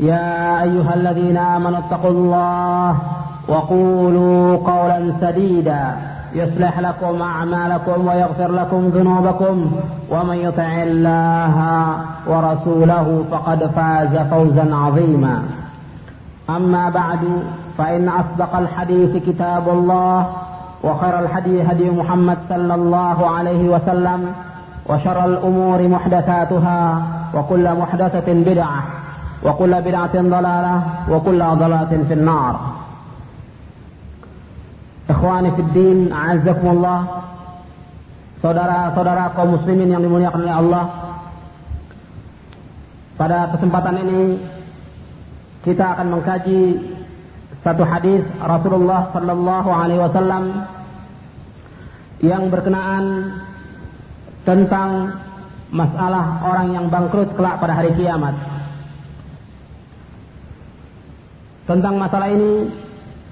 يا أيها الذين آمنوا اتقوا الله وقولوا قولا سديدا يصلح لكم أعمالكم ويغفر لكم ذنوبكم ومن يطع الله ورسوله فقد فاز فوزا عظيما. أما بعد فإن أصدق الحديث كتاب الله وخير الحديث هدي محمد صلى الله عليه وسلم وشر الأمور محدثاتها وكل محدثة بدعة. وكل بدعة ضلالة وكل ضلالة في النار Ikhwani fi din, a'azzakumullah. Saudara-saudara kaum muslimin yang dimuliakan oleh Allah. Pada kesempatan ini kita akan mengkaji satu hadis Rasulullah sallallahu alaihi wasallam yang berkenaan tentang masalah orang yang bangkrut kelak pada hari kiamat. Tentang masalah ini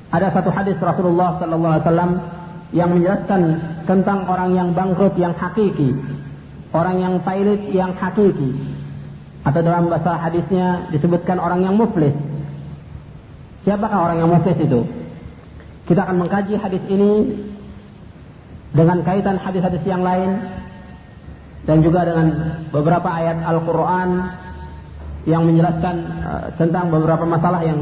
ada satu hadis Rasulullah sallallahu alaihi wasallam yang menjelaskan tentang orang yang bangkrut yang hakiki, orang yang pailit yang hakiki. Atau dalam bahasa hadisnya disebutkan orang yang muflis. Siapakah orang yang muflis itu? Kita akan mengkaji hadis ini dengan kaitan hadis-hadis yang lain dan juga dengan beberapa ayat Al-Quran yang menjelaskan uh, tentang beberapa masalah yang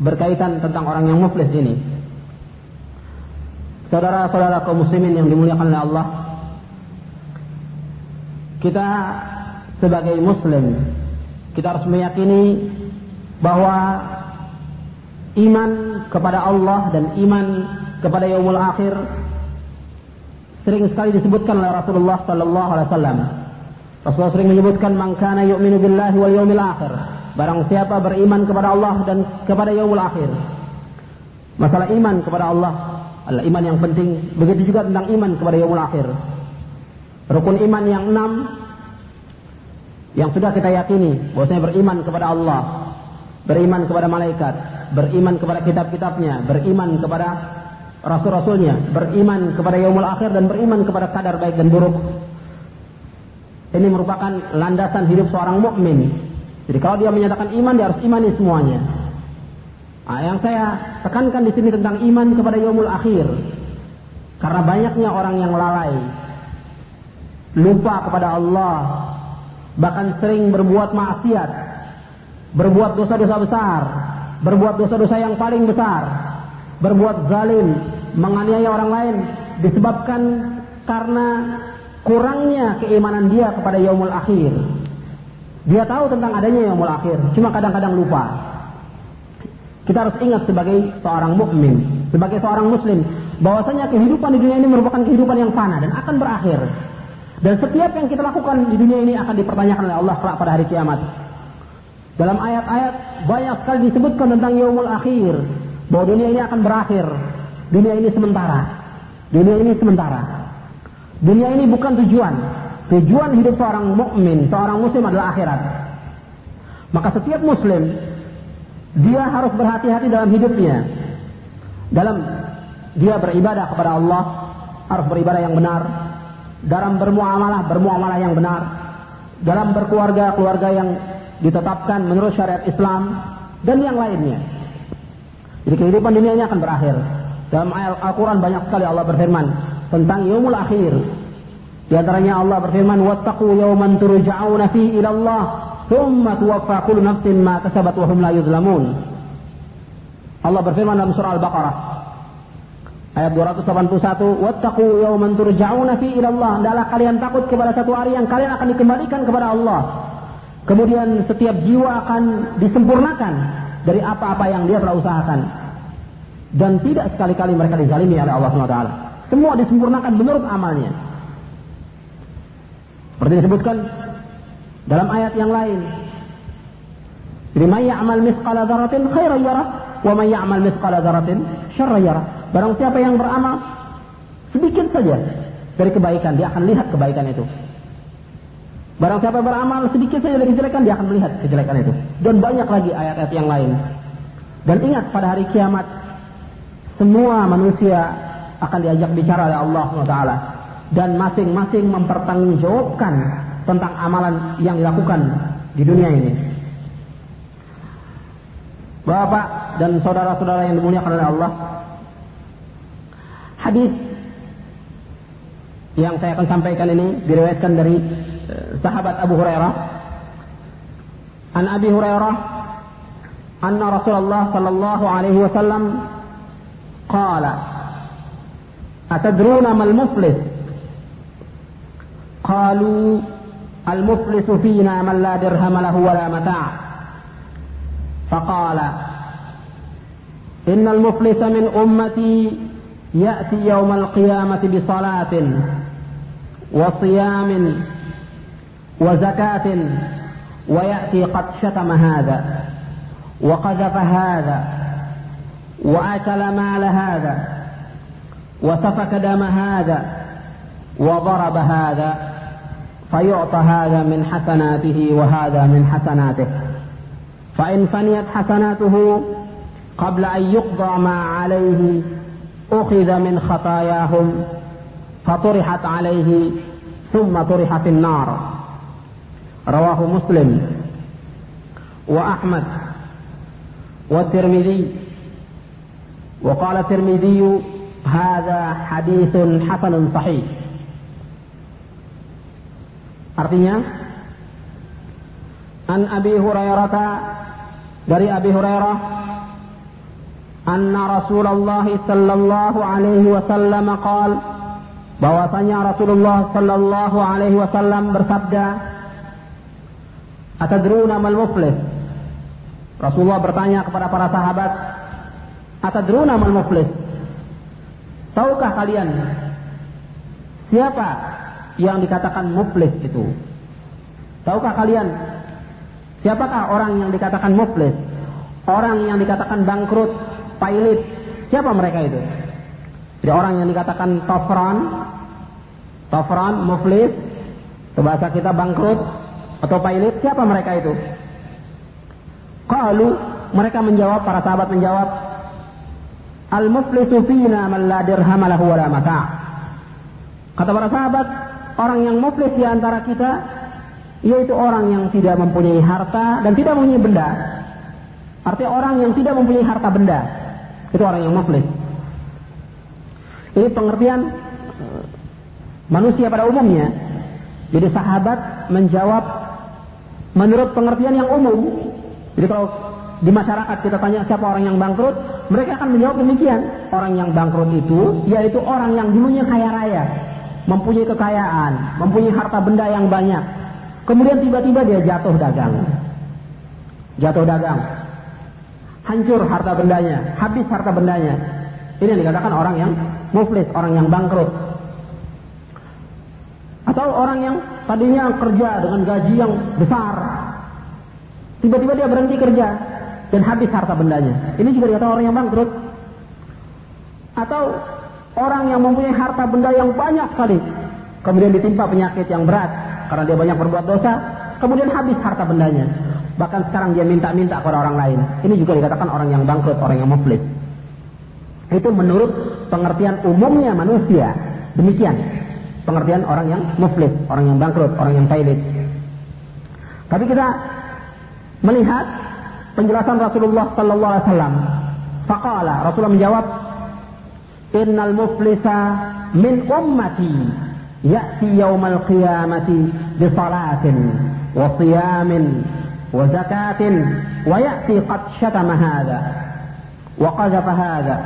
berkaitan tentang orang yang muflis ini. Saudara-saudara kaum muslimin yang dimuliakan oleh Allah, kita sebagai muslim, kita harus meyakini bahwa iman kepada Allah dan iman kepada yaumul akhir sering sekali disebutkan oleh Rasulullah sallallahu alaihi wasallam. Rasulullah sering menyebutkan man kana yu'minu billahi wal yaumil akhir. Barang siapa beriman kepada Allah dan kepada yaumul akhir. Masalah iman kepada Allah adalah iman yang penting. Begitu juga tentang iman kepada yaumul akhir. Rukun iman yang enam yang sudah kita yakini bahwasanya beriman kepada Allah, beriman kepada malaikat, beriman kepada kitab-kitabnya, beriman kepada rasul-rasulnya, beriman kepada yaumul akhir dan beriman kepada kadar baik dan buruk. Ini merupakan landasan hidup seorang mukmin. Jadi kalau dia menyatakan iman, dia harus imani semuanya. Nah, yang saya tekankan di sini tentang iman kepada yaumul akhir. Karena banyaknya orang yang lalai, lupa kepada Allah, bahkan sering berbuat maksiat, berbuat dosa-dosa besar, berbuat dosa-dosa yang paling besar, berbuat zalim, menganiaya orang lain disebabkan karena kurangnya keimanan dia kepada yaumul akhir. Dia tahu tentang adanya yaumul akhir, cuma kadang-kadang lupa. Kita harus ingat sebagai seorang mukmin, sebagai seorang muslim, bahwasanya kehidupan di dunia ini merupakan kehidupan yang fana dan akan berakhir. Dan setiap yang kita lakukan di dunia ini akan dipertanyakan oleh Allah pada hari kiamat. Dalam ayat-ayat banyak sekali disebutkan tentang yaumul akhir, bahwa dunia ini akan berakhir. Dunia ini sementara. Dunia ini sementara. Dunia ini bukan tujuan. Tujuan hidup seorang mukmin, seorang muslim adalah akhirat. Maka setiap muslim dia harus berhati-hati dalam hidupnya. Dalam dia beribadah kepada Allah, harus beribadah yang benar. Dalam bermuamalah, bermuamalah yang benar. Dalam berkeluarga, keluarga yang ditetapkan menurut syariat Islam dan yang lainnya. Jadi kehidupan dunia ini akan berakhir. Dalam Al-Quran banyak sekali Allah berfirman tentang yaumul akhir. Di antaranya Allah berfirman, "Wattaqu yawman turja'una fi ila Allah, thumma tuwaffa kullu nafsin ma kasabat wa hum la yuzlamun." Allah berfirman dalam surah Al-Baqarah ayat 281, "Wattaqu yawman turja'una fi ila Allah." Hendaklah kalian takut kepada satu hari yang kalian akan dikembalikan kepada Allah. Kemudian setiap jiwa akan disempurnakan dari apa-apa yang dia telah usahakan. Dan tidak sekali-kali mereka dizalimi oleh Allah SWT. Semua disempurnakan menurut amalnya. Seperti disebutkan dalam ayat yang lain. Jadi may ya'mal mithqala dzarratin khairan yarah wa may ya'mal mithqala dzarratin syarran yarah. Barang siapa yang beramal sedikit saja dari kebaikan, dia akan lihat kebaikan itu. Barang siapa beramal sedikit saja dari kejelekan, dia akan melihat kejelekan itu. Dan banyak lagi ayat-ayat yang lain. Dan ingat pada hari kiamat, semua manusia akan diajak bicara oleh Allah SWT dan masing-masing mempertanggungjawabkan tentang amalan yang dilakukan di dunia ini. Bapak dan saudara-saudara yang dimuliakan oleh Allah, hadis yang saya akan sampaikan ini diriwayatkan dari eh, sahabat Abu Hurairah. An Abi Hurairah anna Rasulullah sallallahu alaihi wasallam qala Atadruna mal muflis قالوا المفلس فينا من لا درهم له ولا متاع. فقال إن المفلس من أمتي يأتي يوم القيامة بصلاة وصيام وزكاة ويأتي قد شتم هذا وقذف هذا وأكل مال هذا وسفك دم هذا وضرب هذا. فيعطى هذا من حسناته وهذا من حسناته. فإن فنيت حسناته قبل أن يقضى ما عليه أخذ من خطاياهم فطرحت عليه ثم طرح في النار. رواه مسلم وأحمد والترمذي. وقال الترمذي هذا حديث حسن صحيح. Artinya An Abi Hurairah dari Abi Hurairah anna Rasulullah sallallahu alaihi wasallam qaal bahwasanya Rasulullah sallallahu alaihi wasallam bersabda Atadruna mal muflis? Rasulullah bertanya kepada para sahabat Atadruna mal muflis? Tahukah kalian siapa yang dikatakan muflis itu. Tahukah kalian siapakah orang yang dikatakan muflis? Orang yang dikatakan bangkrut, pailit. Siapa mereka itu? Jadi orang yang dikatakan tofran, tofran, muflis, bahasa kita bangkrut atau pailit, siapa mereka itu? Kalau mereka menjawab, para sahabat menjawab, Al-muflisu fina man la dirham mata'. Kata para sahabat, Orang yang muflis di antara kita yaitu orang yang tidak mempunyai harta dan tidak mempunyai benda. Artinya orang yang tidak mempunyai harta benda. Itu orang yang muflis. Ini pengertian eh, manusia pada umumnya. Jadi sahabat menjawab menurut pengertian yang umum. Jadi kalau di masyarakat kita tanya siapa orang yang bangkrut, mereka akan menjawab demikian. Orang yang bangkrut itu yaitu orang yang dulunya kaya raya, mempunyai kekayaan, mempunyai harta benda yang banyak. Kemudian tiba-tiba dia jatuh dagang. Jatuh dagang. Hancur harta bendanya, habis harta bendanya. Ini yang dikatakan orang yang muflis, orang yang bangkrut. Atau orang yang tadinya kerja dengan gaji yang besar. Tiba-tiba dia berhenti kerja dan habis harta bendanya. Ini juga dikatakan orang yang bangkrut. Atau Orang yang mempunyai harta benda yang banyak sekali, kemudian ditimpa penyakit yang berat karena dia banyak berbuat dosa, kemudian habis harta bendanya. Bahkan sekarang dia minta-minta kepada orang lain. Ini juga dikatakan orang yang bangkrut, orang yang muflis. Itu menurut pengertian umumnya manusia. Demikian pengertian orang yang muflis, orang yang bangkrut, orang yang pailit. Tapi kita melihat penjelasan Rasulullah sallallahu alaihi wasallam. Rasulullah menjawab, Innal muflisa min ummati يأتي يوم القيامة بصلاة وصيام وزكاة ويأتي قد شتم هذا وقذف هذا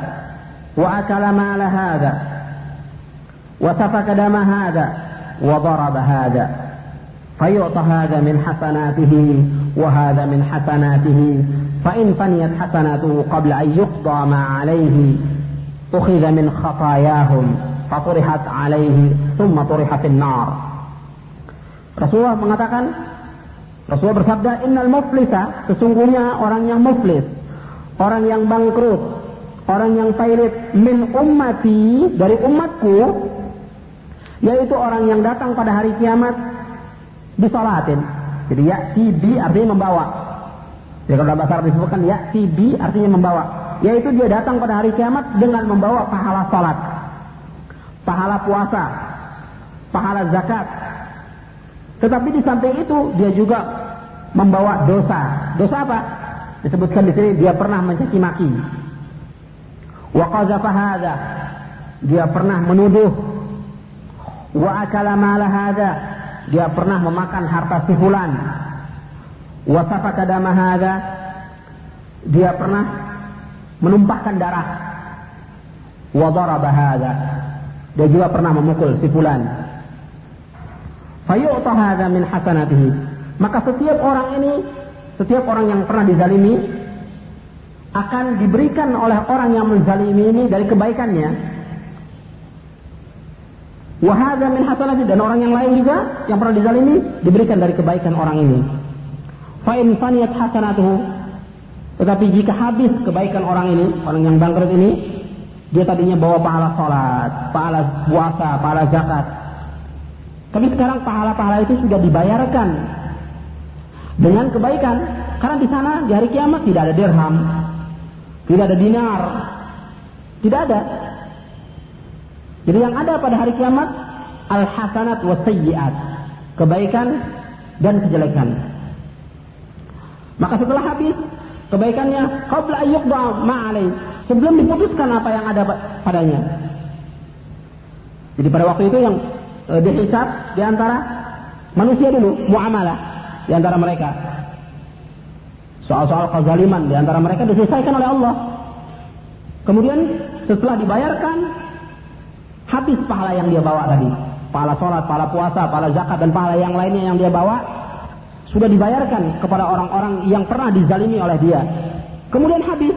وأكل مال هذا وسفك دم هذا وضرب هذا. فيعطى هذا من حسناته وهذا من حسناته. فإن فنيت حسناته قبل أن يقضى ما عليه أخذ من خطاياهم فطرحت عليه ثم طرح في النار Rasulullah mengatakan Rasulullah bersabda innal muflisa sesungguhnya orang yang muflis orang yang bangkrut orang yang pailit min ummati dari umatku yaitu orang yang datang pada hari kiamat disolatin jadi ya tibi artinya membawa jadi kalau dalam bahasa Arab disebutkan ya tibi artinya membawa yaitu dia datang pada hari kiamat dengan membawa pahala salat pahala puasa, pahala zakat. Tetapi di samping itu dia juga membawa dosa. Dosa apa? Disebutkan di sini dia pernah mencaci maki. Wa hadza. Dia pernah menuduh. Wa akala mala. Dia pernah memakan harta si fulan. Wa safaka dama. Dia pernah menumpahkan darah. Wa daraba dia juga pernah memukul si fulan. Fayu'ta min hasanatihi. Maka setiap orang ini, setiap orang yang pernah dizalimi akan diberikan oleh orang yang menzalimi ini dari kebaikannya. Wahada min hasanati dan orang yang lain juga yang pernah dizalimi diberikan dari kebaikan orang ini. Fa'in faniyat hasanatuhu. Tetapi jika habis kebaikan orang ini, orang yang bangkrut ini, dia tadinya bawa pahala sholat, pahala puasa, pahala zakat. Tapi sekarang pahala-pahala itu sudah dibayarkan dengan kebaikan. Karena di sana di hari kiamat tidak ada dirham, tidak ada dinar, tidak ada. Jadi yang ada pada hari kiamat al-hasanat wa sayyiat, kebaikan dan kejelekan. Maka setelah habis kebaikannya qabla ayyuqda ma'alai sebelum diputuskan apa yang ada padanya. Jadi pada waktu itu yang e, dihisab di antara manusia dulu, muamalah di antara mereka. Soal-soal kezaliman di antara mereka diselesaikan oleh Allah. Kemudian setelah dibayarkan habis pahala yang dia bawa tadi. Pahala sholat, pahala puasa, pahala zakat dan pahala yang lainnya yang dia bawa sudah dibayarkan kepada orang-orang yang pernah dizalimi oleh dia. Kemudian habis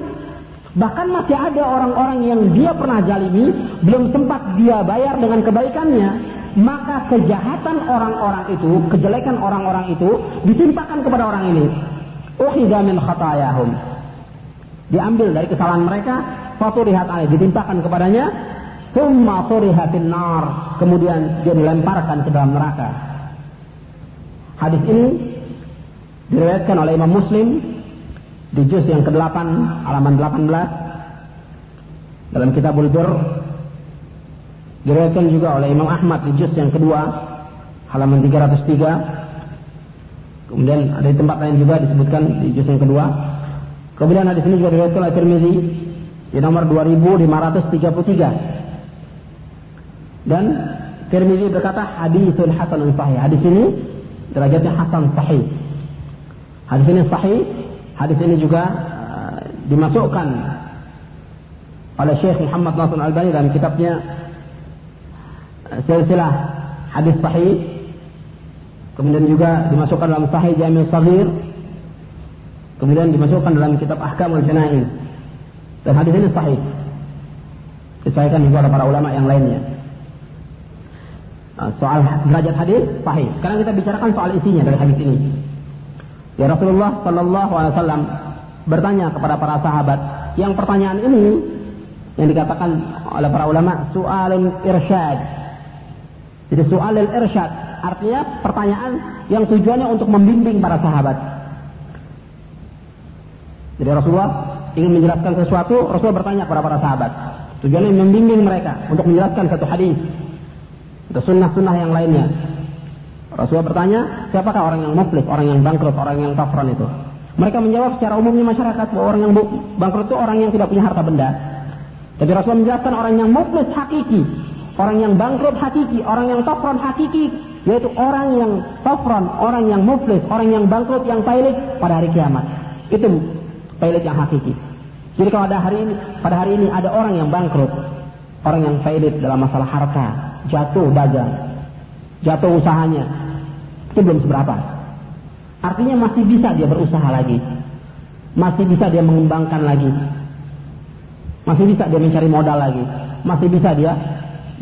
Bahkan masih ada orang-orang yang dia pernah jalimi, belum sempat dia bayar dengan kebaikannya, maka kejahatan orang-orang itu, kejelekan orang-orang itu ditimpakan kepada orang ini. Uhida min khatayahum. Diambil dari kesalahan mereka, faturihat alaih, ditimpakan kepadanya, thumma turihatin nar. Kemudian dia dilemparkan ke dalam neraka. Hadis ini diriwayatkan oleh Imam Muslim di juz yang ke-8 halaman 18 dalam kitabul bir diriwayatkan juga oleh Imam Ahmad di juz yang kedua halaman 303 kemudian ada di tempat lain juga disebutkan di juz yang kedua. Kemudian hadis ini juga diriwayatkan oleh Tirmizi di nomor 2533 dan Tirmizi berkata hadisun hasan sahih. Hadis ini derajatnya hasan sahih hadis ini sahih Hadis ini juga uh, dimasukkan oleh Syekh Muhammad Nasr Al-Albani dalam kitabnya uh, Silsilah Hadis Sahih. Kemudian juga dimasukkan dalam Sahih Jami' Saghir. Kemudian dimasukkan dalam kitab Ahkamul Janaiz. Dan hadis ini sahih. Disahihkan juga oleh para ulama yang lainnya. Uh, soal derajat hadis sahih. Sekarang kita bicarakan soal isinya dari hadis ini. Ya Rasulullah Shallallahu Alaihi Wasallam bertanya kepada para sahabat. Yang pertanyaan ini yang dikatakan oleh para ulama soalul irsyad. Jadi soalul irsyad artinya pertanyaan yang tujuannya untuk membimbing para sahabat. Jadi Rasulullah ingin menjelaskan sesuatu, Rasulullah bertanya kepada para sahabat. Tujuannya membimbing mereka untuk menjelaskan satu hadis atau sunnah-sunnah yang lainnya. Rasulullah bertanya, siapakah orang yang muflis, orang yang bangkrut, orang yang kafran itu? Mereka menjawab secara umumnya masyarakat bahwa orang yang bangkrut itu orang yang tidak punya harta benda. Tapi Rasulullah menjelaskan orang yang muflis hakiki, orang yang bangkrut hakiki, orang yang tofron hakiki, yaitu orang yang tofron, orang yang muflis, orang yang bangkrut, yang pailit pada hari kiamat. Itu pailit yang hakiki. Jadi kalau ada hari ini, pada hari ini ada orang yang bangkrut, orang yang pailit dalam masalah harta, jatuh dagang, jatuh usahanya, itu belum seberapa. Artinya masih bisa dia berusaha lagi, masih bisa dia mengembangkan lagi, masih bisa dia mencari modal lagi, masih bisa dia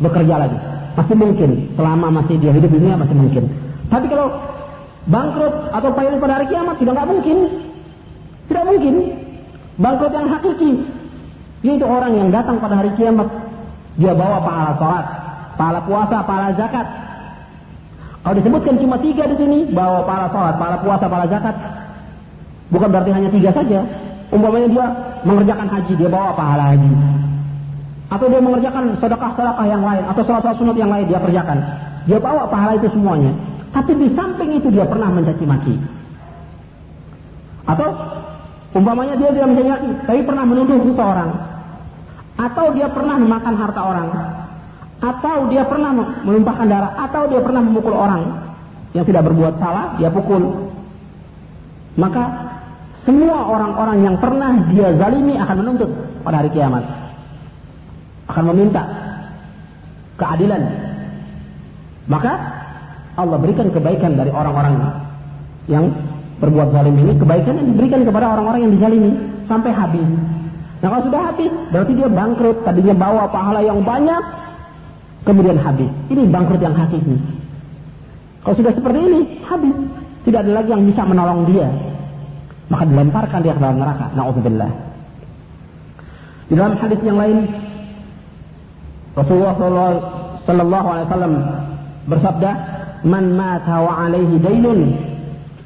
bekerja lagi. Masih mungkin selama masih dia hidup di dunia masih mungkin. Tapi kalau bangkrut atau payung pada hari kiamat sudah nggak mungkin. Tidak mungkin. Bangkrut yang hakiki. Yaitu orang yang datang pada hari kiamat. Dia bawa pahala sholat, pahala puasa, pahala zakat. Kalau disebutkan cuma tiga di sini, bawa pahala sholat, pahala puasa, pahala zakat. Bukan berarti hanya tiga saja. Umpamanya dia mengerjakan haji, dia bawa pahala haji atau dia mengerjakan sedekah-sedekah yang lain atau sholat-sholat sunat yang lain dia kerjakan. Dia bawa pahala itu semuanya. Tapi di samping itu dia pernah mencaci maki. Atau umpamanya dia tidak mencaci maki, tapi pernah menuduh seseorang. Atau dia pernah memakan harta orang. Atau dia pernah menumpahkan darah. Atau dia pernah memukul orang yang tidak berbuat salah, dia pukul. Maka semua orang-orang yang pernah dia zalimi akan menuntut pada hari kiamat akan meminta keadilan. Maka Allah berikan kebaikan dari orang-orang yang berbuat zalim ini, kebaikan yang diberikan kepada orang-orang yang dizalimi sampai habis. Nah kalau sudah habis, berarti dia bangkrut. Tadinya bawa pahala yang banyak, kemudian habis. Ini bangkrut yang hakiki. Kalau sudah seperti ini, habis. Tidak ada lagi yang bisa menolong dia. Maka dilemparkan dia ke dalam neraka. Na'udzubillah. Di dalam hadis yang lain, Rasulullah sallallahu alaihi wasallam bersabda, "Man mata wa alaihi dainun,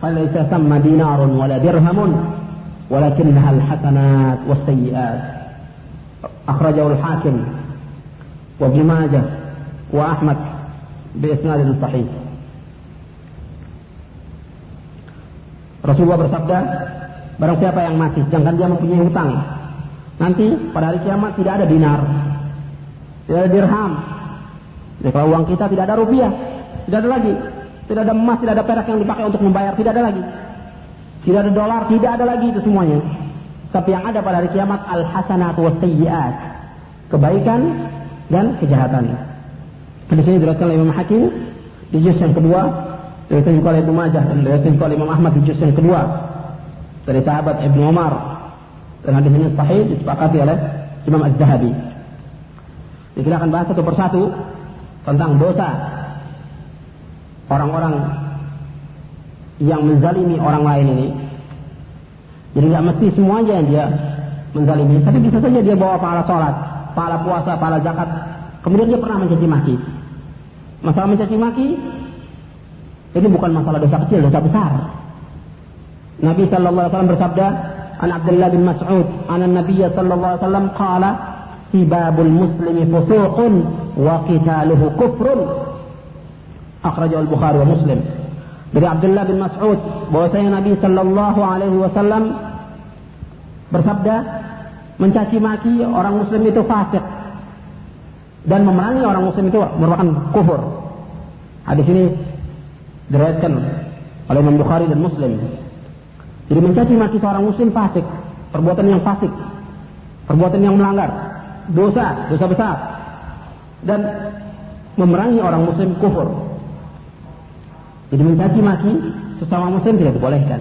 falaysa thamma dinarun wala dirhamun, walakinnaha al-hasanat was-sayyi'at." Akhrajahu al-Hakim wa Ibnu Majah bi isnad sahih. Rasulullah bersabda, barang siapa yang mati sedangkan dia mempunyai hutang, nanti pada hari kiamat tidak ada dinar, tidak ada dirham. Jadi kalau uang kita tidak ada rupiah, tidak ada lagi. Tidak ada emas, tidak ada perak yang dipakai untuk membayar, tidak ada lagi. Tidak ada dolar, tidak ada lagi itu semuanya. Tapi yang ada pada hari kiamat al hasanat wa sayyiat. Kebaikan dan kejahatan. Di sini diriwayatkan oleh Imam Hakim di juz yang kedua, diriwayatkan juga oleh Ibnu Majah dan diriwayatkan juga oleh Imam Ahmad di juz yang kedua dari sahabat Ibnu Umar. Dan hadis ini sahih disepakati oleh Imam Az-Zahabi. Kita akan bahas satu persatu tentang dosa orang-orang yang menzalimi orang lain ini. Jadi nggak mesti semuanya yang dia menzalimi, tapi bisa saja dia bawa pahala sholat, pahala puasa, pahala zakat, kemudian dia pernah mencaci maki. Masalah mencaci maki ini bukan masalah dosa kecil, dosa besar. Nabi sallallahu alaihi wasallam bersabda, "An Abdullah bin Mas'ud, an Nabi sallallahu alaihi wasallam qala, sibabul muslimi fusuqun wa qitaluhu kufrun akhrajahu al-Bukhari wa Muslim. Dari Abdullah bin Mas'ud bahwasanya Nabi sallallahu alaihi wasallam bersabda mencaci maki orang muslim itu fasik dan memerangi orang muslim itu merupakan kufur. Hadis ini diriwayatkan oleh Imam Bukhari dan Muslim. Jadi mencaci maki seorang muslim fasik, perbuatan yang fasik, perbuatan yang melanggar dosa, dosa besar. Dan memerangi orang muslim kufur. Jadi mencaci maki sesama muslim tidak dibolehkan.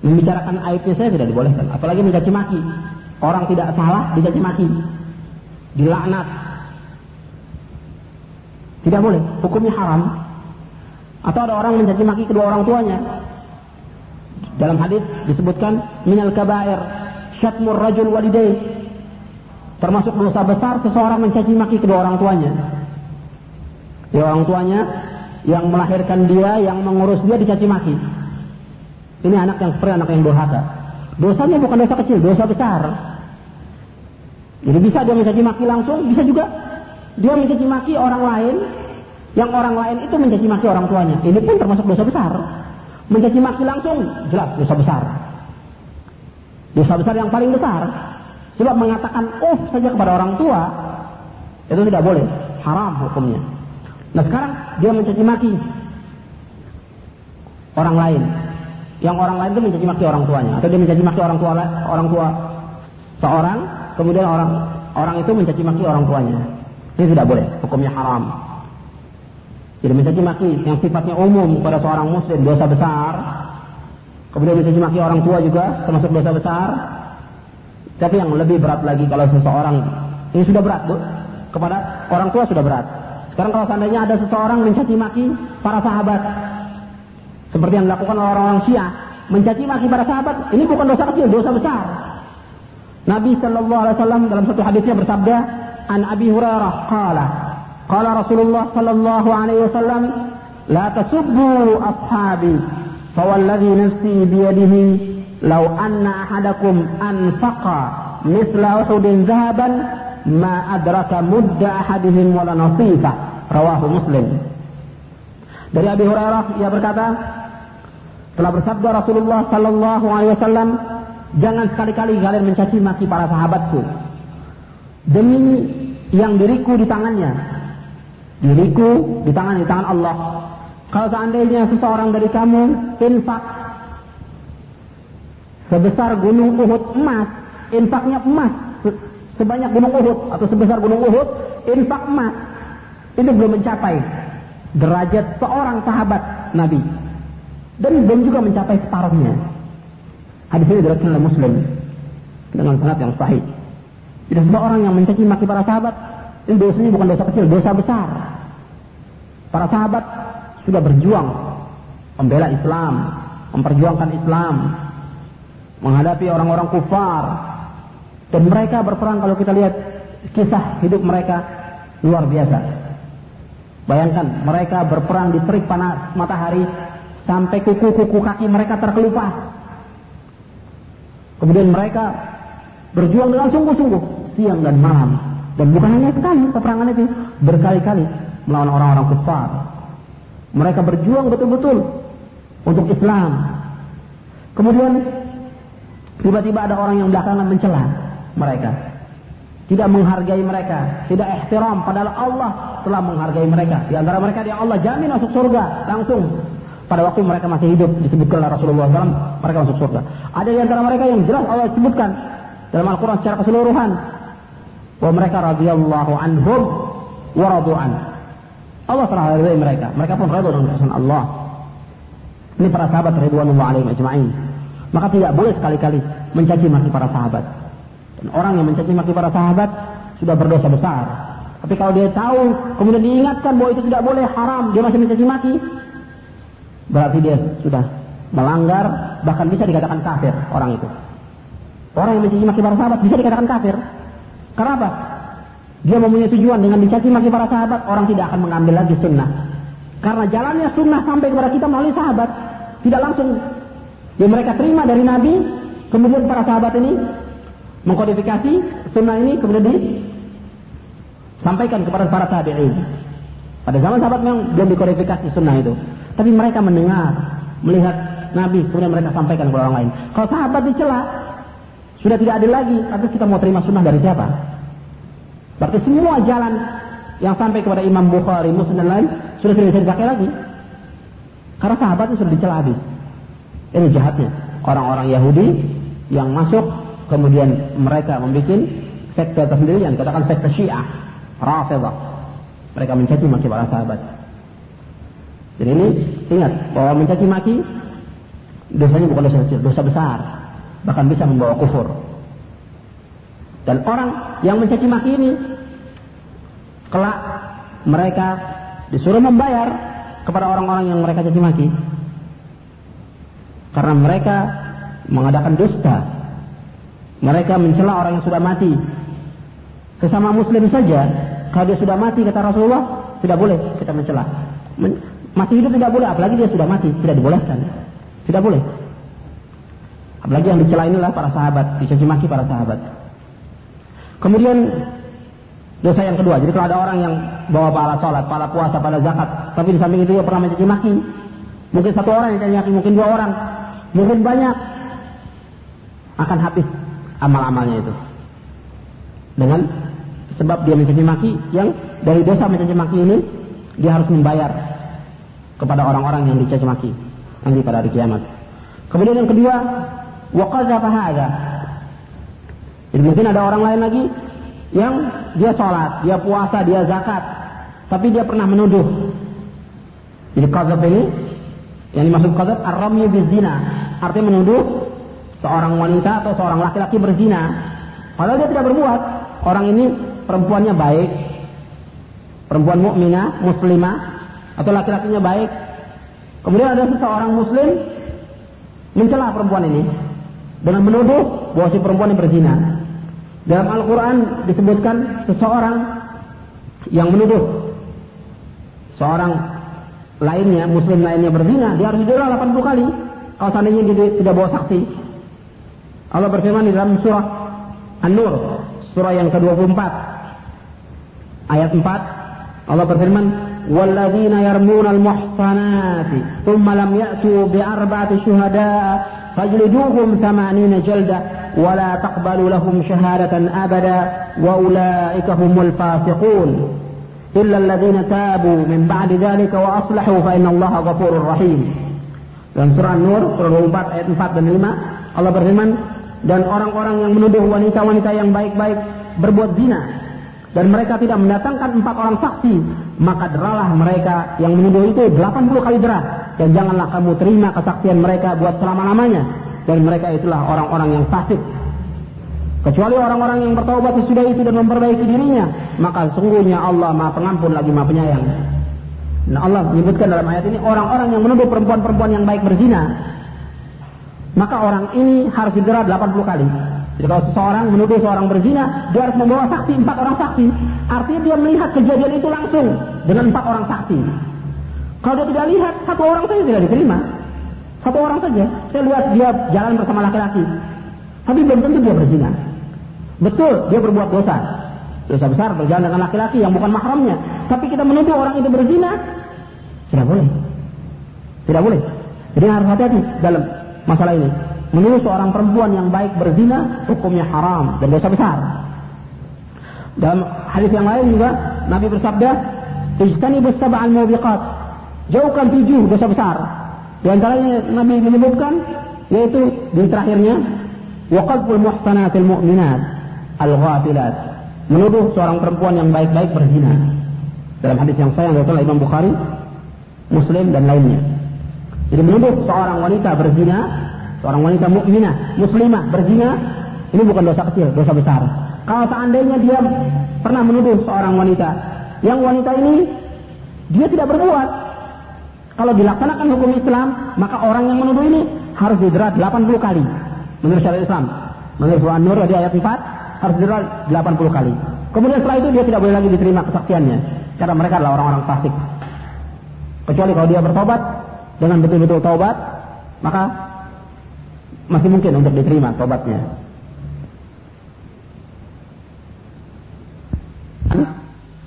Membicarakan aibnya saya tidak dibolehkan. Apalagi mencaci maki. Orang tidak salah dicaci maki. Dilaknat. Tidak boleh. Hukumnya haram. Atau ada orang mencaci maki kedua orang tuanya. Dalam hadis disebutkan minal kabair syatmur rajul walidayh Termasuk dosa besar seseorang mencaci maki kedua orang tuanya. Ya orang tuanya yang melahirkan dia, yang mengurus dia dicaci maki. Ini anak yang seperti anak yang durhaka. Dosanya bukan dosa kecil, dosa besar. Jadi bisa dia mencaci maki langsung, bisa juga dia mencaci maki orang lain, yang orang lain itu mencaci maki orang tuanya. Ini pun termasuk dosa besar. Mencaci maki langsung, jelas dosa besar. Dosa besar yang paling besar. Sebab mengatakan uff saja kepada orang tua Itu tidak boleh, haram hukumnya. Nah sekarang dia mencaci maki orang lain. Yang orang lain itu mencaci maki orang tuanya atau dia mencaci maki orang tua orang tua seorang, kemudian orang orang itu mencaci maki orang tuanya. Ini tidak boleh, hukumnya haram. Jadi mencaci maki yang sifatnya umum pada seorang muslim dosa besar. Kemudian mencaci maki orang tua juga termasuk dosa besar. Tapi yang lebih berat lagi kalau seseorang ini sudah berat, Bu. Kepada orang tua sudah berat. Sekarang kalau seandainya ada seseorang mencaci maki para sahabat seperti yang dilakukan oleh orang-orang Syiah, mencaci maki para sahabat, ini bukan dosa kecil, dosa besar. Nabi Shallallahu Alaihi Wasallam dalam satu hadisnya bersabda, "An Abi Hurairah qala, qala Rasulullah Shallallahu Alaihi Wasallam, la tasubbu ashabi, fawalladhi nafsi biyadihi, law anna ahadakum anfaqa misla Uhudin zahaban, ma adraka mudda ahadihim wala nasifah." Rawahu Muslim. Dari Abi Hurairah ia berkata, telah bersabda Rasulullah Sallallahu Alaihi Wasallam, Jangan sekali-kali kalian mencaci maki para sahabatku. Demi yang diriku di tangannya. Diriku di tangan di tangan Allah. Kalau seandainya seseorang dari kamu infak sebesar gunung Uhud emas, infaknya emas sebanyak gunung Uhud atau sebesar gunung Uhud, infak emas itu belum mencapai derajat seorang sahabat Nabi dan belum juga mencapai separuhnya. Hadis ini diriwayatkan oleh Muslim dengan sanad yang sahih. Tidak semua orang yang mencaci maki para sahabat, ini dosanya bukan dosa kecil, dosa besar. Para sahabat sudah berjuang membela Islam, memperjuangkan Islam, menghadapi orang-orang kufar, dan mereka berperang kalau kita lihat kisah hidup mereka luar biasa. Bayangkan mereka berperang di terik panas matahari sampai kuku-kuku kaki mereka terkelupas. Kemudian mereka berjuang dengan sungguh-sungguh siang dan malam. Dan bukan hanya sekali peperangan itu, berkali-kali melawan orang-orang kufar. Mereka berjuang betul-betul untuk Islam. Kemudian tiba-tiba ada orang yang belakangan mencela mereka. Tidak menghargai mereka, tidak ihtiram padahal Allah telah menghargai mereka. Di antara mereka yang Allah jamin masuk surga langsung pada waktu mereka masih hidup disebutkan oleh Rasulullah SAW mereka masuk surga. Ada di antara mereka yang jelas Allah sebutkan dalam Al-Quran secara keseluruhan bahwa mereka radhiyallahu anhum wa radu'an. Allah telah meridai mereka. Mereka pun redha dengan keputusan Allah. Ini para sahabat ridwanullah alaihim ajma'in. Maka tidak boleh sekali-kali mencaci maki para sahabat. Dan orang yang mencaci maki para sahabat sudah berdosa besar. Tapi kalau dia tahu, kemudian diingatkan bahwa itu tidak boleh haram, dia masih mencaci maki, berarti dia sudah melanggar bahkan bisa dikatakan kafir orang itu. Orang yang mencaci maki para sahabat bisa dikatakan kafir. Karena apa? Dia mempunyai tujuan dengan mencaci maki para sahabat, orang tidak akan mengambil lagi sunnah. Karena jalannya sunnah sampai kepada kita melalui sahabat, tidak langsung yang mereka terima dari Nabi, kemudian para sahabat ini mengkodifikasi sunnah ini kemudian disampaikan kepada para tabi'in. Pada zaman sahabat memang belum dikodifikasi sunnah itu. Tapi mereka mendengar, melihat Nabi, kemudian mereka sampaikan kepada orang lain. Kalau sahabat dicela, sudah tidak adil lagi. Tapi kita mau terima sunnah dari siapa? Berarti semua jalan yang sampai kepada Imam Bukhari, Muslim dan lain sudah tidak bisa dipakai lagi. Karena sahabatnya sudah dicela habis. Ini jahatnya orang-orang Yahudi yang masuk kemudian mereka membuat sekte tersendiri yang dikatakan sekte Syiah, Rafidah. Mereka mencaci maki para sahabat. Jadi ini ingat bahwa mencaci maki dosanya bukan dosa kecil, dosa besar, bahkan bisa membawa kufur. Dan orang yang mencaci maki ini kelak mereka disuruh membayar kepada orang-orang yang mereka caci maki. Karena mereka mengadakan dusta. Mereka mencela orang yang sudah mati. Sesama muslim saja, kalau dia sudah mati kata Rasulullah, tidak boleh kita mencela. Masih hidup tidak boleh, apalagi dia sudah mati, tidak dibolehkan. Tidak boleh. Apalagi yang dicela inilah para sahabat, dicaci maki para sahabat. Kemudian dosa yang kedua, jadi kalau ada orang yang bawa pahala sholat, pahala puasa, pahala zakat, tapi di samping itu dia pernah mencaci maki, mungkin satu orang yang mencaci mungkin dua orang, mungkin banyak, akan habis amal-amalnya itu. Dengan sebab dia mencaci maki yang dari dosa mencaci maki ini dia harus membayar kepada orang-orang yang dicaci maki nanti pada hari kiamat. Kemudian yang kedua, waqadha hadza. Jadi mungkin ada orang lain lagi yang dia sholat, dia puasa, dia zakat, tapi dia pernah menuduh. Jadi kadzab ini yang dimaksud kadzab ar-ramyu bizina, artinya menuduh seorang wanita atau seorang laki-laki berzina. Padahal dia tidak berbuat. Orang ini perempuannya baik, perempuan mukminah, muslimah, atau laki-lakinya baik. Kemudian ada seseorang muslim mencela perempuan ini dengan menuduh bahwa si perempuan ini berzina. Dalam Al-Quran disebutkan seseorang yang menuduh seorang lainnya, muslim lainnya berzina, dia harus didera 80 kali. Kalau seandainya dia tidak bawa saksi. Allah berfirman di dalam surah An-Nur, surah yang ke-24, ayat 4, Allah berfirman, والذين يرمون المحصنات ثم لم يأتوا بأربعة شهداء فاجلدوهم ثمانين جلدة ولا تقبلوا لهم شهادة أبدا وأولئك هم الفاسقون إلا الذين تابوا من بعد ذلك وأصلحوا فإن الله غفور رحيم dalam surah An-Nur surah 24 ayat 4 dan 5 Allah berfirman dan orang-orang yang menuduh wanita-wanita yang baik-baik berbuat zina dan mereka tidak mendatangkan empat orang saksi maka deralah mereka yang menuduh itu 80 kali derah. Dan janganlah kamu terima kesaksian mereka buat selama-lamanya. Dan mereka itulah orang-orang yang fasik. Kecuali orang-orang yang bertaubat sesudah itu dan memperbaiki dirinya maka sungguhnya Allah maha pengampun lagi maha penyayang. Nah Allah menyebutkan dalam ayat ini orang-orang yang menuduh perempuan-perempuan yang baik berzina maka orang ini harus digerak 80 kali jadi kalau seseorang menuduh seorang berzina, dia harus membawa saksi empat orang saksi. Artinya dia melihat kejadian itu langsung dengan empat orang saksi. Kalau dia tidak lihat, satu orang saja tidak diterima. Satu orang saja. Saya lihat dia jalan bersama laki-laki. Tapi belum tentu dia berzina. Betul, dia berbuat dosa. Dosa besar berjalan dengan laki-laki yang bukan mahramnya. Tapi kita menuduh orang itu berzina, tidak boleh. Tidak boleh. Jadi harus hati-hati dalam masalah ini menuduh seorang perempuan yang baik berzina hukumnya haram dan dosa besar. Dalam hadis yang lain juga Nabi bersabda, "Ijtanibus sab'al mubiqat." Jauhkan tujuh dosa besar. Di antaranya Nabi menyebutkan yaitu di terakhirnya waqadful muhsanatil mu'minat al-ghafilat. Menuduh seorang perempuan yang baik-baik berzina. Dalam hadis yang sayang oleh Imam Bukhari, Muslim dan lainnya. Jadi menuduh seorang wanita berzina seorang wanita mukminah, muslimah berzina, ini bukan dosa kecil, dosa besar. Kalau seandainya dia pernah menuduh seorang wanita, yang wanita ini dia tidak berbuat. Kalau dilaksanakan hukum Islam, maka orang yang menuduh ini harus dijerat 80 kali menurut syariat Islam. Menurut surah An-Nur di ayat 4 harus dijerat 80 kali. Kemudian setelah itu dia tidak boleh lagi diterima kesaksiannya. Karena mereka adalah orang-orang fasik. Kecuali kalau dia bertobat dengan betul-betul taubat, maka masih mungkin untuk diterima tobatnya.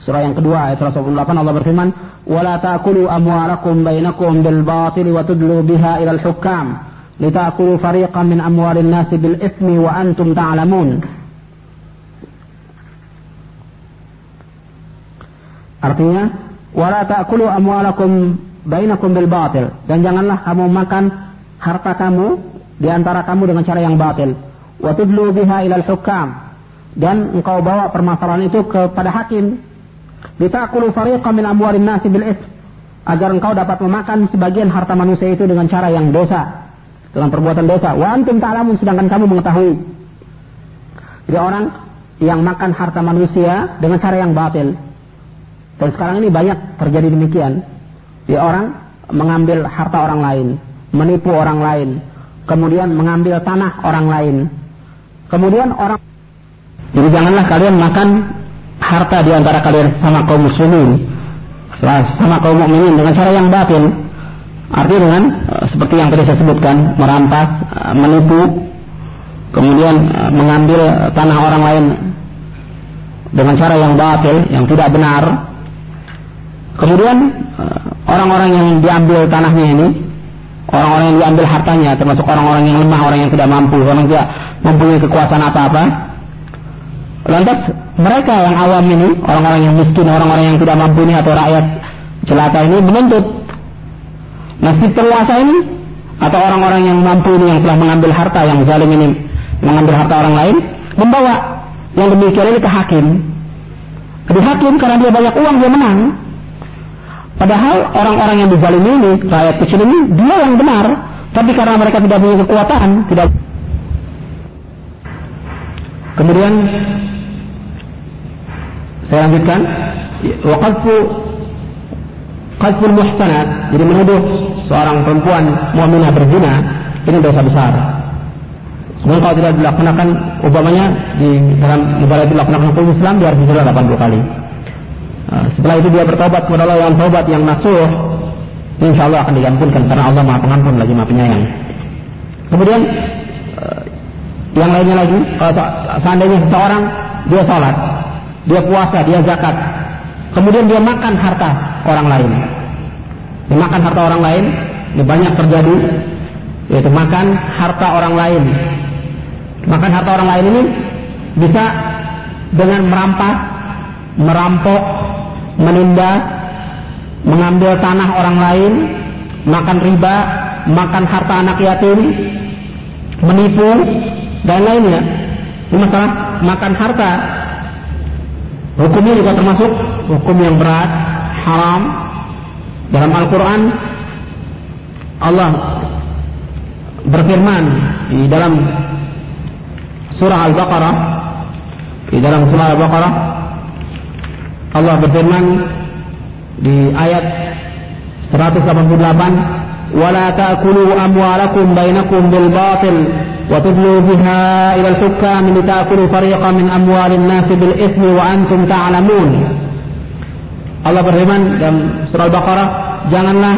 Surah yang kedua ayat 128 Allah berfirman, "Wala ta'kulu amwalakum bainakum bil batil wa tudlu biha ila al-hukam litakulu fariqan min amwalin nasi bil ithmi wa antum ta'lamun." Artinya, "Wala ta'kulu amwalakum bainakum bil batil." Dan janganlah kamu makan harta kamu di antara kamu dengan cara yang batil. Wa tudlu biha ilal hukam. Dan engkau bawa permasalahan itu kepada hakim. Litakulu fariqan min amwalin nasi bil. Agar engkau dapat memakan sebagian harta manusia itu dengan cara yang dosa. Dengan perbuatan dosa. Wa antum ta'lamun sedangkan kamu mengetahui. Jadi orang yang makan harta manusia dengan cara yang batil. Dan sekarang ini banyak terjadi demikian. Di orang mengambil harta orang lain, menipu orang lain, kemudian mengambil tanah orang lain. Kemudian orang jadi janganlah kalian makan harta di antara kalian sama kaum muslimin sama kaum mukminin dengan cara yang batin. Artinya dengan uh, seperti yang tadi saya sebutkan, merampas, uh, menipu, kemudian uh, mengambil tanah orang lain dengan cara yang batil, yang tidak benar. Kemudian orang-orang yang diambil tanahnya ini orang-orang yang diambil hartanya termasuk orang-orang yang lemah, orang yang tidak mampu, orang yang tidak mempunyai kekuasaan apa-apa. Lantas mereka yang awam ini, orang-orang yang miskin, orang-orang yang tidak mampu ini atau rakyat jelata ini menuntut nasib penguasa ini atau orang-orang yang mampu ini yang telah mengambil harta yang zalim ini mengambil harta orang lain membawa yang demikian ini ke hakim. Di hakim karena dia banyak uang dia menang. Padahal orang-orang yang dizalimi ini, rakyat kecil ini, dia yang benar. Tapi karena mereka tidak punya kekuatan, tidak. Kemudian saya lanjutkan. Waqadfu qadful muhsanat, jadi menuduh seorang perempuan mu'minah berzina, ini dosa besar. Kemudian kalau tidak dilaksanakan, umpamanya di dalam itu dilaksanakan hukum Islam, dia harus dijerat 80 kali. Nah, setelah itu dia bertobat kepada Allah yang tobat yang nasuh, insya Allah akan diampunkan karena Allah maha pengampun lagi maha penyayang. Kemudian eh, yang lainnya lagi, kalau seandainya seseorang dia sholat, dia puasa, dia zakat, kemudian dia makan harta orang lain, dia makan harta orang lain, ini banyak terjadi, yaitu makan harta orang lain, Makan harta orang lain ini bisa dengan merampas, merampok, menindas, mengambil tanah orang lain, makan riba, makan harta anak yatim, menipu, dan lainnya. Ini masalah makan harta. Hukumnya juga termasuk hukum yang berat, haram. Dalam Al-Quran, Allah berfirman di dalam surah Al-Baqarah di dalam surah Al-Baqarah Allah berfirman di ayat 188 ولا تأكلوا أموالكم بينكم بالباطل وتدلوا بها إلى الحكام لتأكلوا فريقا من أموال الناس بالإثم وأنتم تعلمون Allah berfirman dalam surah Al-Baqarah janganlah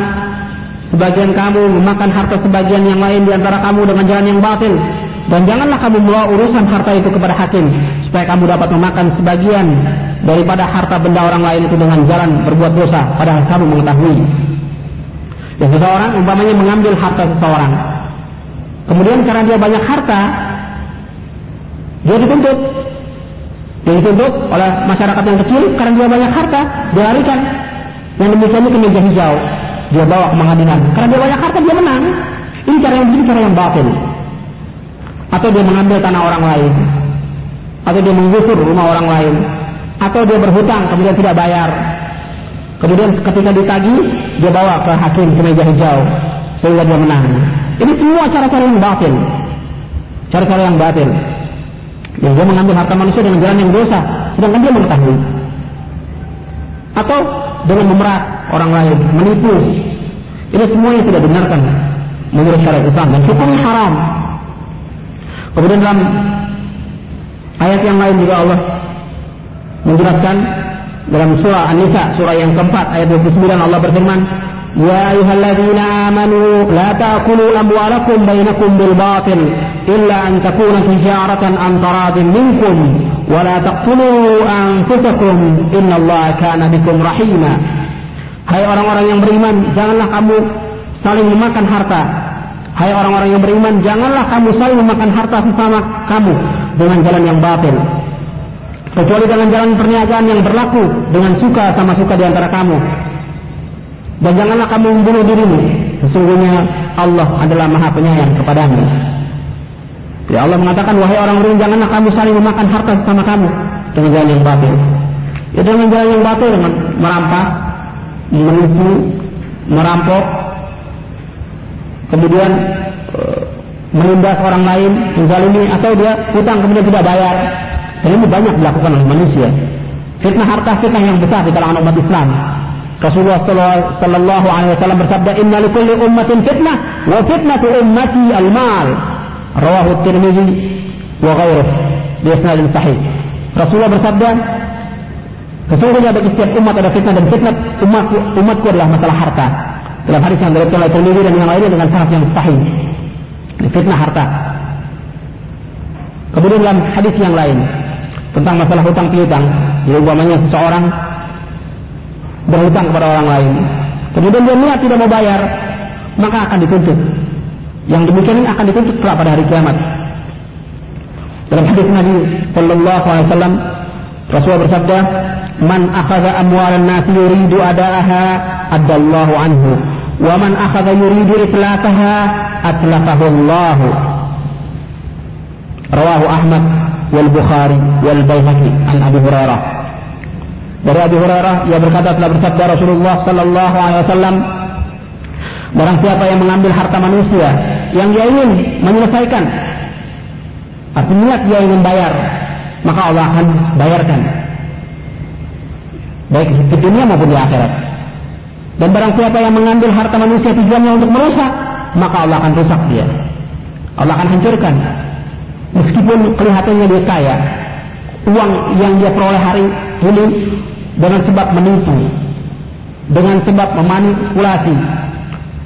sebagian kamu memakan harta sebagian yang lain di antara kamu dengan jalan yang batil dan janganlah kamu membawa urusan harta itu kepada hakim supaya kamu dapat memakan sebagian daripada harta benda orang lain itu dengan jalan berbuat dosa padahal kamu mengetahui. Dan seseorang umpamanya mengambil harta seseorang. Kemudian karena dia banyak harta, dia dituntut. Dia dituntut oleh masyarakat yang kecil karena dia banyak harta, dia larikan. Yang demikiannya ke meja hijau. Dia bawa ke pengadilan. Karena dia banyak harta, dia menang. Ini cara yang begini, cara yang batil atau dia mengambil tanah orang lain, atau dia menggusur rumah orang lain, atau dia berhutang kemudian tidak bayar, kemudian ketika ditagi dia bawa ke hakim ke meja hijau sehingga dia menang. Ini semua cara-cara yang batil, cara-cara yang batil. Yang dia mengambil harta manusia dengan jalan yang dosa, sedangkan dia mengetahui. Atau dengan memerat orang lain, menipu. Ini semuanya tidak benarkan menurut syariat Islam dan hukumnya haram. Kemudian dalam ayat yang lain juga Allah menjelaskan dalam surah An-Nisa surah yang keempat ayat 29 Allah berfirman Ya ayyuhalladzina amanu la ta'kulu amwalakum bainakum bil batil illa an takuna tijaratan an taradin minkum wa la taqtulu anfusakum innallaha kana bikum rahima. Hai orang-orang yang beriman janganlah kamu saling memakan harta Hai orang-orang yang beriman, janganlah kamu saling memakan harta sesama kamu dengan jalan yang batil. Kecuali dengan jalan perniagaan yang berlaku dengan suka sama suka di antara kamu. Dan janganlah kamu membunuh dirimu. Sesungguhnya Allah adalah maha penyayang kepadamu. Ya Allah mengatakan, wahai orang beriman, janganlah kamu saling memakan harta sesama kamu dengan jalan yang batil. Ya dengan jalan yang batil, dengan merampas, menipu, merampok, kemudian e, menindas orang lain, menzalimi atau dia hutang kemudian tidak bayar. Dan ini banyak dilakukan oleh manusia. Fitnah harta fitnah yang besar di kalangan umat Islam. Rasulullah sallallahu alaihi wasallam bersabda, "Inna likulli ummatin fitnah wa fitnatu ummati al-mal." Rawahu Tirmizi wa ghairuh bi isnadin sahih. Rasulullah bersabda, Sesungguhnya bagi setiap umat ada fitnah dan fitnah umat umatku adalah masalah harta. Dalam hadis yang diriwayatkan oleh Tirmidzi dan yang lainnya dengan sanad yang sahih. Fitnah harta. Kemudian dalam hadis yang lain tentang masalah hutang piutang, jadi umpamanya seseorang berhutang kepada orang lain, kemudian dia niat tidak mau bayar, maka akan dituntut. Yang demikian akan dituntut pada hari kiamat. Dalam hadis Nabi Sallallahu Alaihi Wasallam, Rasulullah bersabda, "Man akhadha amwalan nas yuridu adaaha, adallahu anhu, wa man akhadha yuridu itlaqaha, atlafahu Allah." Rawahu Ahmad wal Bukhari wal Baihaqi an Abi Hurairah. Dari Abi Hurairah ia berkata telah bersabda Rasulullah sallallahu alaihi wasallam Barang siapa yang mengambil harta manusia yang dia ingin menyelesaikan artinya dia ingin bayar maka Allah akan bayarkan baik di dunia maupun di akhirat dan barang siapa yang mengambil harta manusia tujuannya untuk merusak maka Allah akan rusak dia. Allah akan hancurkan. Meskipun kelihatannya dia kaya uang yang dia peroleh hari ini dengan sebab menipu dengan sebab memanipulasi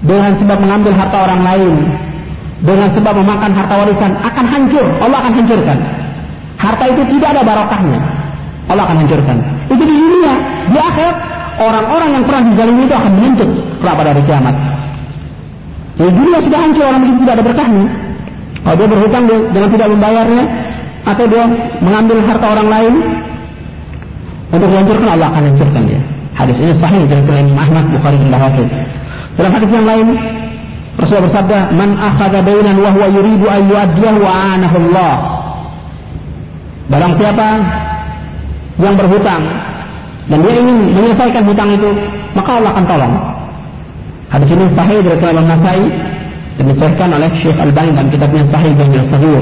dengan sebab mengambil harta orang lain dengan sebab memakan harta warisan akan hancur. Allah akan hancurkan. Harta itu tidak ada barokahnya. Allah akan hancurkan. Itu di dunia, di akhirat orang-orang yang pernah dizalimi itu akan menuntut kelak pada hari kiamat. Di dunia sudah hancur orang begitu tidak ada berkahnya. Kalau dia berhutang dengan tidak membayarnya atau dia mengambil harta orang lain untuk dihancurkan Allah akan hancurkan dia. Hadis ini sahih dari Imam Ahmad Bukhari dan Hafiz. Dalam hadis yang lain Rasulullah bersabda, "Man akhadha bainan wa huwa yuridu an yu'addiyahu anahu Allah." Barang siapa yang berhutang dan dia ingin menyelesaikan hutang itu, maka Allah akan tolong. Hadis ini sahih dari Imam Nasai dan disahkan oleh Syekh Al-Bani dalam kitabnya Sahih Jami' Sahih.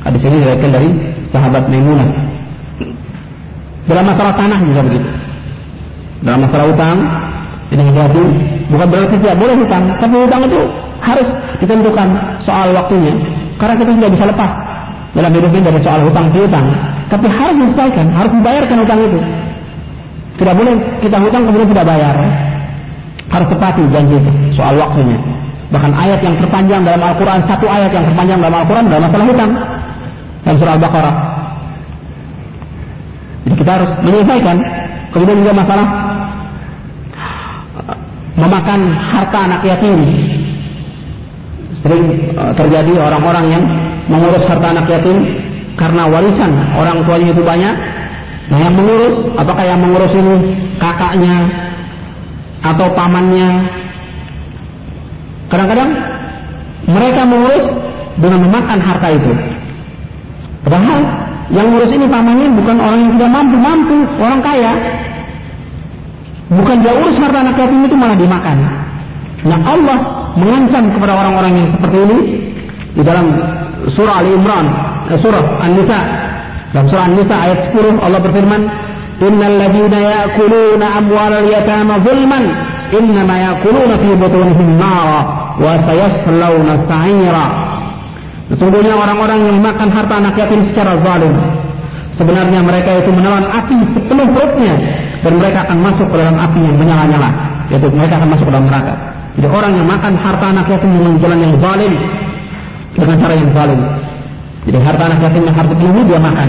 Hadis ini diriwayatkan dari sahabat Maimunah. Dalam masalah tanah juga begitu. Dalam masalah hutang, ini hati bukan berarti tidak boleh hutang, tapi hutang itu harus ditentukan soal waktunya. Karena kita tidak bisa lepas dalam hidup ini dari soal hutang piutang, tapi harus diselesaikan, harus dibayarkan hutang itu. Tidak boleh kita hutang kemudian tidak bayar. Harus tepati janji itu soal waktunya. Bahkan ayat yang terpanjang dalam Al-Quran, satu ayat yang terpanjang dalam Al-Quran dalam masalah hutang. Dalam surah Al-Baqarah. Jadi kita harus menyelesaikan. Kemudian juga masalah memakan harta anak yatim. Sering uh, terjadi orang-orang yang mengurus harta anak yatim karena warisan orang tuanya itu banyak. Nah yang mengurus, apakah yang mengurus ini kakaknya atau pamannya? Kadang-kadang mereka mengurus dengan memakan harta itu. Padahal yang mengurus ini pamannya bukan orang yang tidak mampu, mampu, orang kaya. Bukan dia urus harta anak yatim itu malah dimakan. Nah Allah mengancam kepada orang-orang yang seperti ini di dalam surah Ali Imran, eh, surah An-Nisa. Dalam surah An-Nisa ayat 10 Allah berfirman, "Innal ladzina ya'kuluna amwalal yatama zulman, innama ya'kuluna fi butunihim nara wa sayaslawna sa'ira." Sesungguhnya orang-orang yang makan harta anak yatim secara zalim, sebenarnya mereka itu menelan api sepenuh perutnya dan mereka akan masuk ke dalam api yang menyala-nyala, yaitu mereka akan masuk ke dalam neraka. Jadi orang yang makan harta anak yatim dengan jalan yang zalim, dengan cara yang zalim. Jadi harta anak yatim yang harus dipenuhi dia makan.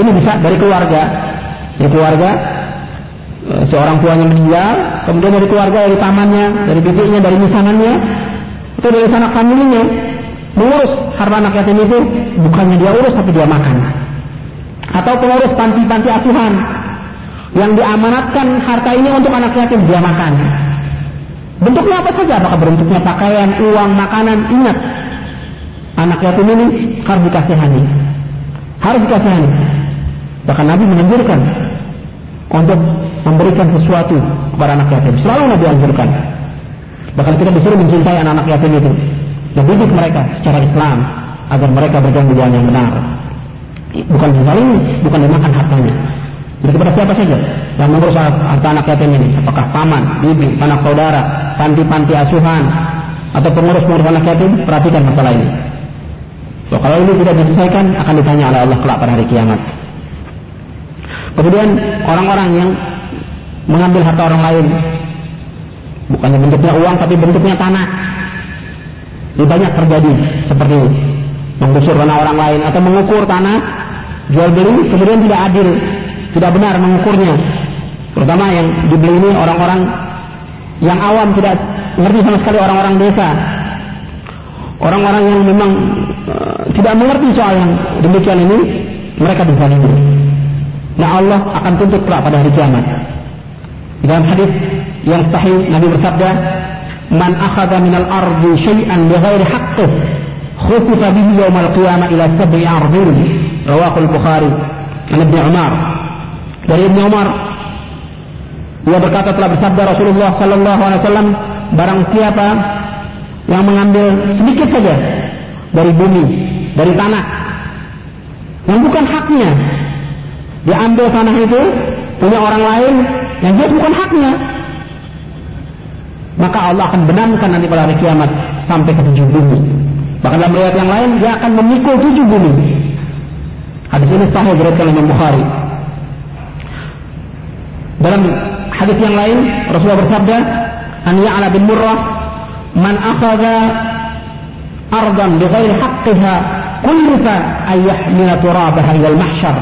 Ini bisa dari keluarga. Dari keluarga eh, seorang tuanya meninggal, kemudian dari keluarga, dari pamannya, dari bibinya, dari misangannya, itu dari sanak familinya mengurus harta anak yatim itu bukannya dia urus tapi dia makan. Atau pengurus panti-panti asuhan yang diamanatkan harta ini untuk anak yatim dia makan. Bentuknya apa saja? Apakah bentuknya pakaian, uang, makanan? Ingat, anak yatim ini harus dikasihani. Harus dikasihani. Bahkan Nabi menanjurkan untuk memberikan sesuatu kepada anak yatim. Selalu Nabi anjurkan. Bahkan kita disuruh mencintai anak-anak yatim itu. Dan didik mereka secara Islam agar mereka berjalan jalan yang benar. Bukan dizalimi, bukan dimakan hartanya. Jadi kepada siapa saja yang mengurus harta anak yatim ini, apakah paman, bibi, anak saudara, panti-panti asuhan, atau pengurus-pengurus anak yatim, perhatikan masalah ini. So, kalau ini tidak diselesaikan akan ditanya oleh Allah kelak pada hari kiamat. Kemudian orang-orang yang mengambil harta orang lain bukannya bentuknya uang tapi bentuknya tanah. Ini banyak terjadi seperti ini. Menggusur tanah orang lain atau mengukur tanah jual beli kemudian tidak adil, tidak benar mengukurnya. Terutama yang dibeli ini orang-orang yang awam tidak ngerti sama sekali orang-orang desa orang-orang yang memang uh, tidak mengerti soal yang demikian ini, mereka dizalimi. Nah Allah akan tuntut kelak pada hari kiamat. Dalam hadis yang sahih Nabi bersabda, "Man akhadha minal ardi syai'an bighairi haqqih, khusifa bihi yawmal qiyamah ila sab'i ardin." Rawahu al-Bukhari. An Ibnu Umar. Dari Ibnu Umar ia berkata telah bersabda Rasulullah sallallahu alaihi wasallam, barang siapa yang mengambil sedikit saja dari bumi, dari tanah yang bukan haknya, diambil tanah itu punya orang lain yang dia bukan haknya, maka Allah akan benamkan nanti pada hari kiamat sampai ke tujuh bumi. Bahkan dalam riwayat yang lain dia akan memikul tujuh bumi. Hadis ini sahih diriwayatkan oleh Bukhari. Dalam hadis yang lain Rasulullah bersabda, "An ya'la bin Murrah man akhadha ardan bighairi haqqiha kullifa ay yahmila turabaha ila al-mahsyar."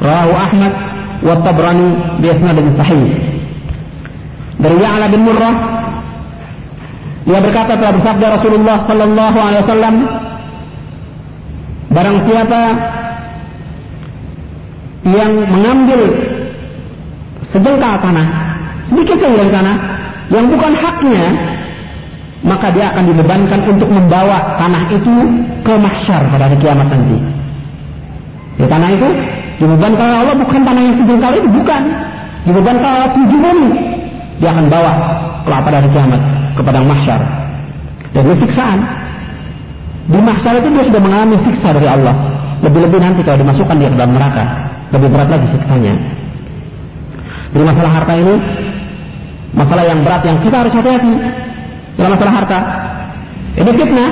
Rawahu Ahmad wa Tabrani bi isnadin sahih. Dari Ya'la bin Murrah dia berkata telah bersabda Rasulullah sallallahu alaihi wasallam Barang siapa yang mengambil sejengkal tanah, sedikit saja tanah, yang bukan haknya, maka dia akan dibebankan untuk membawa tanah itu ke mahsyar pada hari kiamat nanti. Ya, tanah itu dibebankan oleh Allah bukan tanah yang sejengkal itu, bukan. Dibebankan oleh tujuh bumi. Dia akan bawa kelapa dari kiamat kepada mahsyar. Dan itu siksaan. Di mahsyar itu dia sudah mengalami siksa dari Allah. Lebih-lebih nanti kalau dimasukkan dia ke dalam neraka. Lebih berat lagi siksanya. Jadi masalah harta ini masalah yang berat yang kita harus hati-hati dalam masalah harta. Ini fitnah.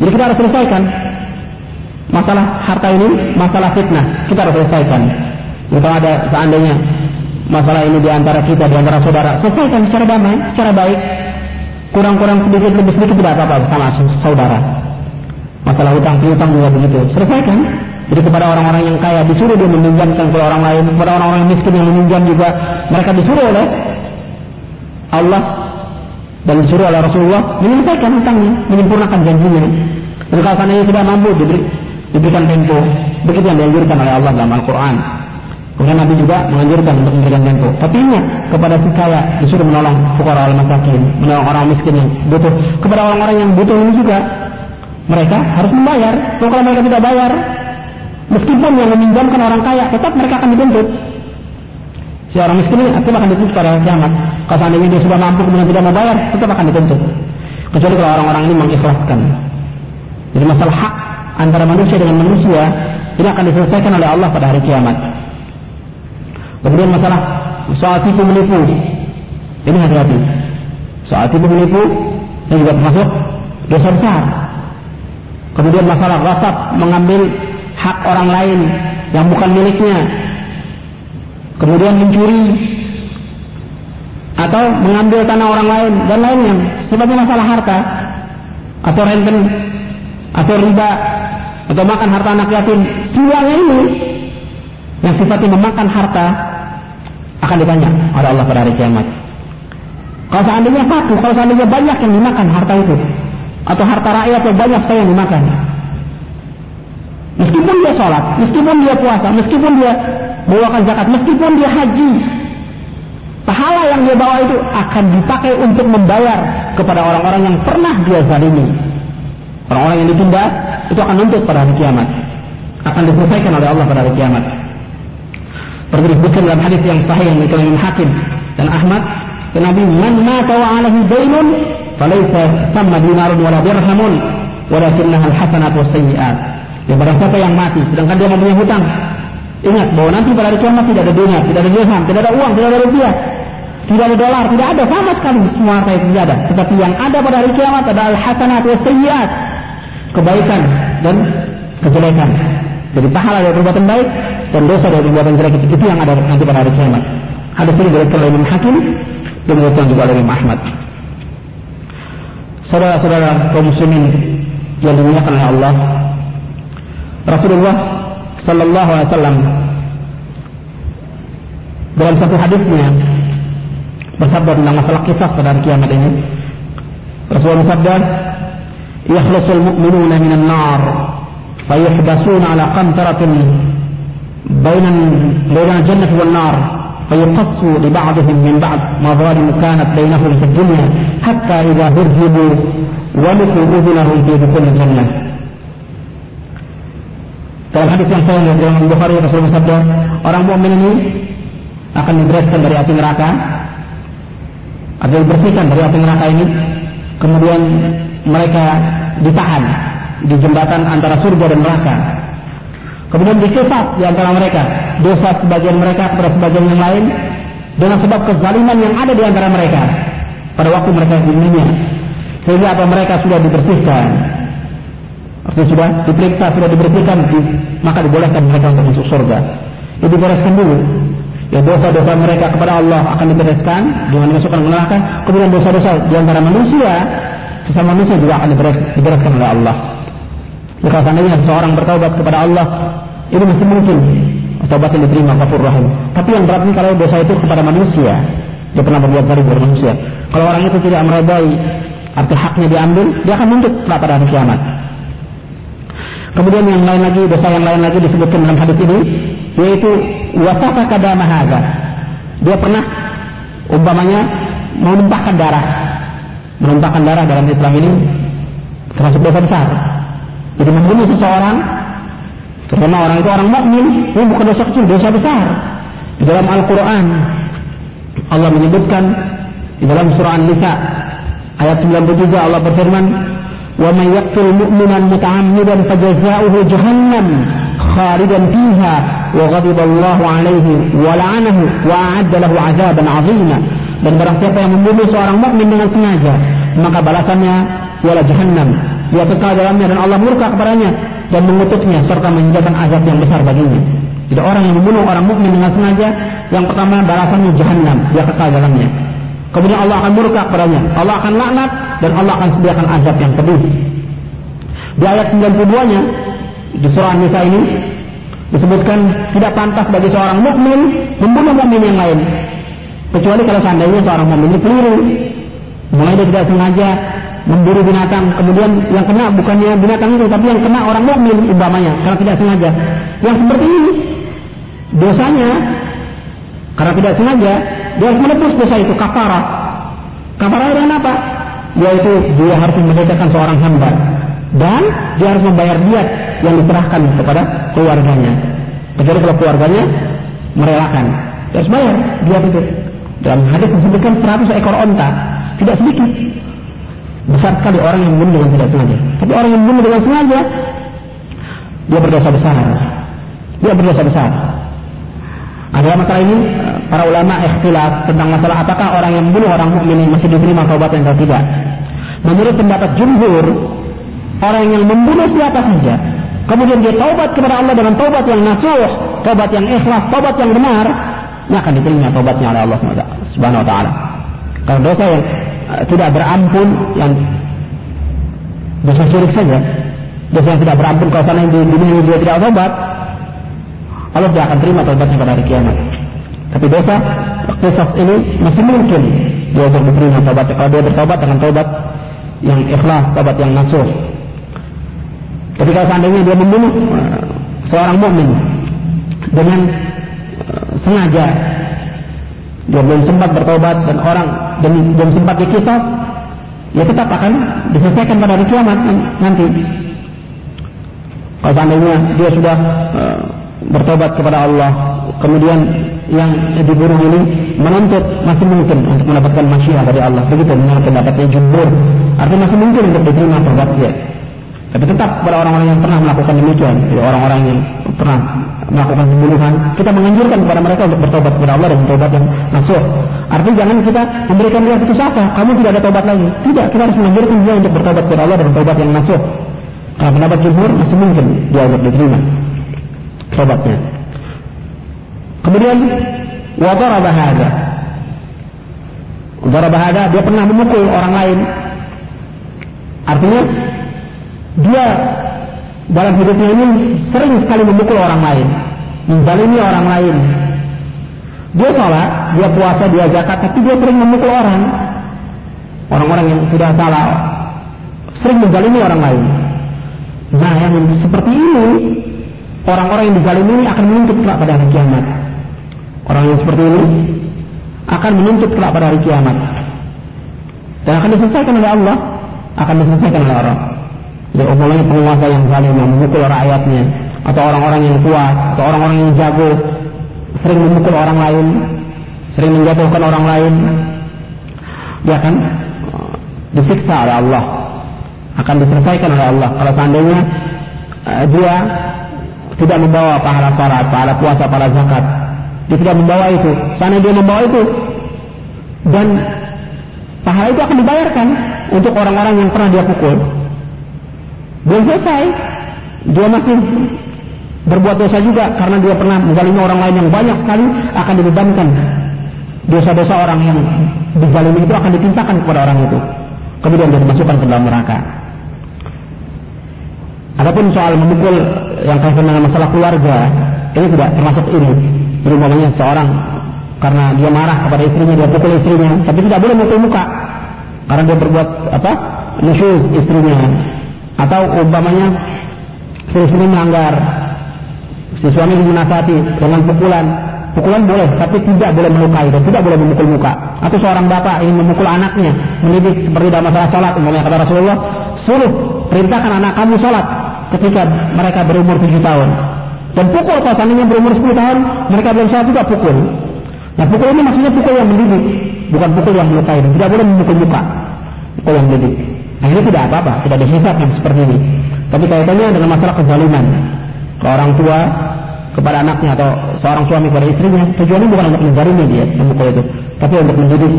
Jadi kita harus selesaikan. Masalah harta ini masalah fitnah. Kita harus selesaikan. Jadi kalau ada seandainya masalah ini di antara kita, di antara saudara, selesaikan secara damai, secara baik. Kurang-kurang sedikit, lebih sedikit tidak apa-apa sama saudara. Masalah hutang piutang juga begitu. Selesaikan. Jadi kepada orang-orang yang kaya disuruh dia meminjamkan kepada orang lain, kepada orang-orang miskin yang meminjam juga mereka disuruh oleh Allah dan disuruh oleh Rasulullah menyelesaikan hutangnya, menyempurnakan janjinya. Dan kalau seandainya tidak mampu diberi, diberikan tempo, begitu yang dianjurkan oleh Allah dalam Al-Quran. Kemudian Nabi juga menganjurkan untuk memberikan tempo. Tapi ingat kepada si kaya disuruh menolong fukara al masakin, menolong orang miskin yang butuh. Kepada orang-orang yang butuh ini juga mereka harus membayar. Kalau mereka tidak bayar, Meskipun yang meminjamkan orang kaya, tetap mereka akan dituntut. Si orang miskin ini akan dituntut pada kiamat. Kalau seandainya dia sudah mampu kemudian tidak mau bayar, tetap akan dituntut. Kecuali kalau orang-orang ini mengikhlaskan. Jadi masalah hak antara manusia dengan manusia ini akan diselesaikan oleh Allah pada hari kiamat. Kemudian masalah soal tipu menipu. Ini hati-hati. Soal tipu menipu ini juga termasuk dosa besar. Kemudian masalah wasap mengambil hak orang lain yang bukan miliknya, kemudian mencuri atau mengambil tanah orang lain dan lainnya, sebabnya masalah harta. Atau renten atau riba. Atau makan harta anak yatim, semuanya ini yang sifatnya memakan harta akan ditanya oleh Allah pada hari kiamat. Kalau seandainya satu, kalau seandainya banyak yang dimakan harta itu, atau harta rakyat yang banyak saya yang dimakan, Meskipun dia sholat, meskipun dia puasa, meskipun dia bawakan zakat, meskipun dia haji, pahala yang dia bawa itu akan dipakai untuk membayar kepada orang-orang yang pernah dia zalimi. Orang-orang yang ditindas itu akan nuntut pada hari kiamat. Akan diselesaikan oleh Allah pada hari kiamat. Seperti disebutkan dalam hadis yang sahih yang dikatakan Imam Hakim dan Ahmad, ke Nabi, "Man mata wa alaihi dainun, falaysa sama dinarun wala dirhamun, walakinnaha al-hasanat was sayyi'at." Ya barang siapa yang mati, sedangkan dia mempunyai hutang. Ingat bahwa nanti pada hari kiamat tidak ada dunia, tidak ada dirham, tidak ada uang, tidak ada rupiah, tidak ada dolar, tidak ada sama sekali semua harta itu tidak ada. Tetapi yang ada pada hari kiamat adalah al-hasanat wa. Kebaikan dan kejelekan. Jadi pahala dari perbuatan baik dan dosa dari perbuatan jelek itu, itu yang ada nanti pada hari kiamat. Ada sini dari oleh Imam Hakim dan diriwayatkan juga oleh Imam Ahmad. Saudara-saudara kaum muslimin yang dimuliakan oleh Allah, Rasulullah Sallallahu Alaihi Wasallam dalam satu hadisnya bersabda tentang masalah kisah pada hari kiamat ini. Rasulullah bersabda, "Yakhlasul mu'minuna minan nar, fayuhbasuna ala qantaratin بين بين الجنة والنار فيقص لبعضهم من بعض مظالم كانت بينهم في الدنيا حتى إذا هرهبوا ولقوا أذنهم في دخول الجنة Dalam hadis yang saya lihat dalam Bukhari Rasulullah bersabda, orang mukmin ini akan dibebaskan dari api neraka atau dibersihkan dari api neraka ini kemudian mereka ditahan di jembatan antara surga dan neraka. Kemudian dikisah di antara mereka dosa sebagian mereka kepada sebagian yang lain dengan sebab kezaliman yang ada di antara mereka pada waktu mereka di dunia sehingga apa? Mereka sudah dibersihkan artinya sudah diperiksa sudah dibersihkan maka dibolehkan mereka untuk masuk surga. Itu dibereskan dulu. Ya dosa-dosa mereka kepada Allah akan dibereskan dengan dimasukkan ke neraka. Kemudian dosa-dosa di antara manusia sesama manusia juga akan dibereskan oleh Allah. Jika seandainya seseorang bertaubat kepada Allah itu masih mungkin taubat yang diterima kafur rahim. Tapi yang berat ini kalau dosa itu kepada manusia. Dia pernah berbuat kepada manusia. Kalau orang itu tidak meredai arti haknya diambil dia akan nuntut pada hari kiamat kemudian yang lain lagi dosa yang lain lagi disebutkan dalam hadis ini yaitu wasafa kadama hadza. Dia pernah umpamanya menumpahkan darah. Menumpahkan darah dalam Islam ini termasuk dosa besar. Jadi membunuh seseorang terutama orang itu orang mukmin, ini bukan dosa kecil, dosa besar. Di dalam Al-Qur'an Allah menyebutkan di dalam surah An-Nisa ayat 93 Allah berfirman, "Wa may yaqtul mu'minan muta'ammidan fajaza'uhu jahannam خالدا فيها وغضب الله عليه ولعنه وأعد له عذابا عظيما dan barang siapa yang membunuh seorang mukmin dengan sengaja maka balasannya ialah jahannam dia kekal dalamnya dan Allah murka kepadanya dan mengutuknya serta menyediakan azab yang besar baginya jadi orang yang membunuh orang mukmin dengan sengaja yang pertama balasannya jahannam dia kekal dalamnya kemudian Allah akan murka kepadanya Allah akan laknat dan Allah akan sediakan azab yang pedih. Di ayat 92 nya di surah Nisa ini disebutkan tidak pantas bagi seorang mukmin membunuh mukmin yang lain. Kecuali kalau seandainya seorang mukmin ini keliru. Mulai dia tidak sengaja memburu binatang kemudian yang kena bukannya binatang itu tapi yang kena orang mukmin umpamanya karena tidak sengaja. Yang seperti ini dosanya karena tidak sengaja dia harus menebus dosa itu kafara kafara dengan apa yaitu dia harus memerdekakan seorang hamba dan dia harus membayar diat yang diserahkan kepada keluarganya. Kecuali kalau keluarganya merelakan, dia harus bayar diat itu. Dalam hadis disebutkan 100 ekor onta, tidak sedikit. Besar sekali orang yang membunuh dengan tidak sengaja. Tapi orang yang membunuh dengan sengaja, dia berdosa besar. Dia berdosa besar. Ada masalah ini para ulama ikhtilaf tentang masalah apakah orang yang membunuh orang mukmin masih diterima taubatnya atau tidak. Menurut pendapat jumhur, Orang yang membunuh siapa saja, kemudian dia taubat kepada Allah dengan taubat yang nasuh, taubat yang ikhlas, taubat yang benar, ini akan diterima taubatnya oleh Allah Subhanahu wa taala. Kalau dosa yang uh, tidak berampun yang dosa syirik saja, dosa yang tidak berampun kalau sana di dunia dia tidak taubat, Allah tidak akan terima taubatnya pada hari kiamat. Tapi dosa kisah ini masih mungkin dia untuk diterima taubat kalau dia bertobat dengan taubat yang ikhlas, taubat yang nasuh. Kalau seandainya dia membunuh uh, seorang mukmin dengan uh, sengaja, dia belum sempat bertobat dan orang dan belum sempat dikisah, ya tetap akan diselesaikan pada hari kiamat nanti. Kalau seandainya dia sudah uh, bertobat kepada Allah, kemudian yang dibunuh ini menuntut masih mungkin untuk mendapatkan masyiah dari Allah. Begitu menurut pendapatnya jumhur. Artinya masih mungkin untuk diterima tobatnya. Tapi tetap kepada orang-orang yang pernah melakukan demikian, orang-orang yang pernah melakukan pembunuhan, kita menganjurkan kepada mereka untuk bertobat kepada Allah dan bertobat yang nasuh. Artinya jangan kita memberikan dia putus asa, kamu tidak ada tobat lagi. Tidak, kita harus menganjurkan dia untuk bertobat kepada Allah dan bertobat yang nasuh. Karena pendapat jumhur masih mungkin dia untuk diterima tobatnya. Kemudian wadara bahada. Wadara bahada dia pernah memukul orang lain. Artinya dia dalam hidupnya ini sering sekali memukul orang lain, menzalimi orang lain. Dia sholat, dia puasa, dia zakat, tapi dia sering memukul orang. Orang-orang yang tidak salah, sering menzalimi orang lain. Nah, yang seperti ini, orang-orang yang dizalimi ini akan menuntut pada hari kiamat. Orang yang seperti ini akan menuntut kelak pada hari kiamat. Dan akan diselesaikan oleh Allah, akan diselesaikan oleh orang. Jadi umpamanya penguasa yang zalim yang memukul rakyatnya, atau orang-orang yang kuat, atau orang-orang yang jago, sering memukul orang lain, sering menjatuhkan orang lain, dia akan uh, disiksa oleh Allah, akan diselesaikan oleh Allah. Kalau seandainya uh, dia tidak membawa pahala salat, pahala puasa, pahala zakat, dia tidak membawa itu. Sana dia membawa itu dan pahala itu akan dibayarkan untuk orang-orang yang pernah dia pukul. Belum selesai, dia masih berbuat dosa juga karena dia pernah menzalimi orang lain yang banyak sekali akan dibebankan dosa-dosa orang yang dizalimi itu akan ditimpakan kepada orang itu kemudian dia dimasukkan ke dalam neraka Adapun soal memukul yang kaitan dengan masalah keluarga ini tidak termasuk ini umpamanya seorang karena dia marah kepada istrinya dia pukul istrinya tapi tidak boleh mukul muka karena dia berbuat apa nusyuz istrinya. Atau umpamanya si istri melanggar si suami menasihati dengan pukulan. Pukulan boleh tapi tidak boleh melukai dan tidak boleh memukul muka. Atau seorang bapak ingin memukul anaknya mendidik seperti dalam masalah sholat umpamanya kata Rasulullah suruh perintahkan anak kamu sholat ketika mereka berumur tujuh tahun dan pukul kalau seandainya berumur 10 tahun mereka belum sholat juga pukul. Nah pukul ini maksudnya pukul yang mendidik bukan pukul yang melukai. Tidak boleh memukul muka pukul yang mendidik. Nah ini tidak apa-apa tidak dihisap yang seperti ini. Tapi kaitannya dengan masalah kezaliman. Ke orang tua kepada anaknya atau seorang suami kepada istrinya tujuannya bukan untuk menzalimi dia memukul itu tapi untuk mendidik.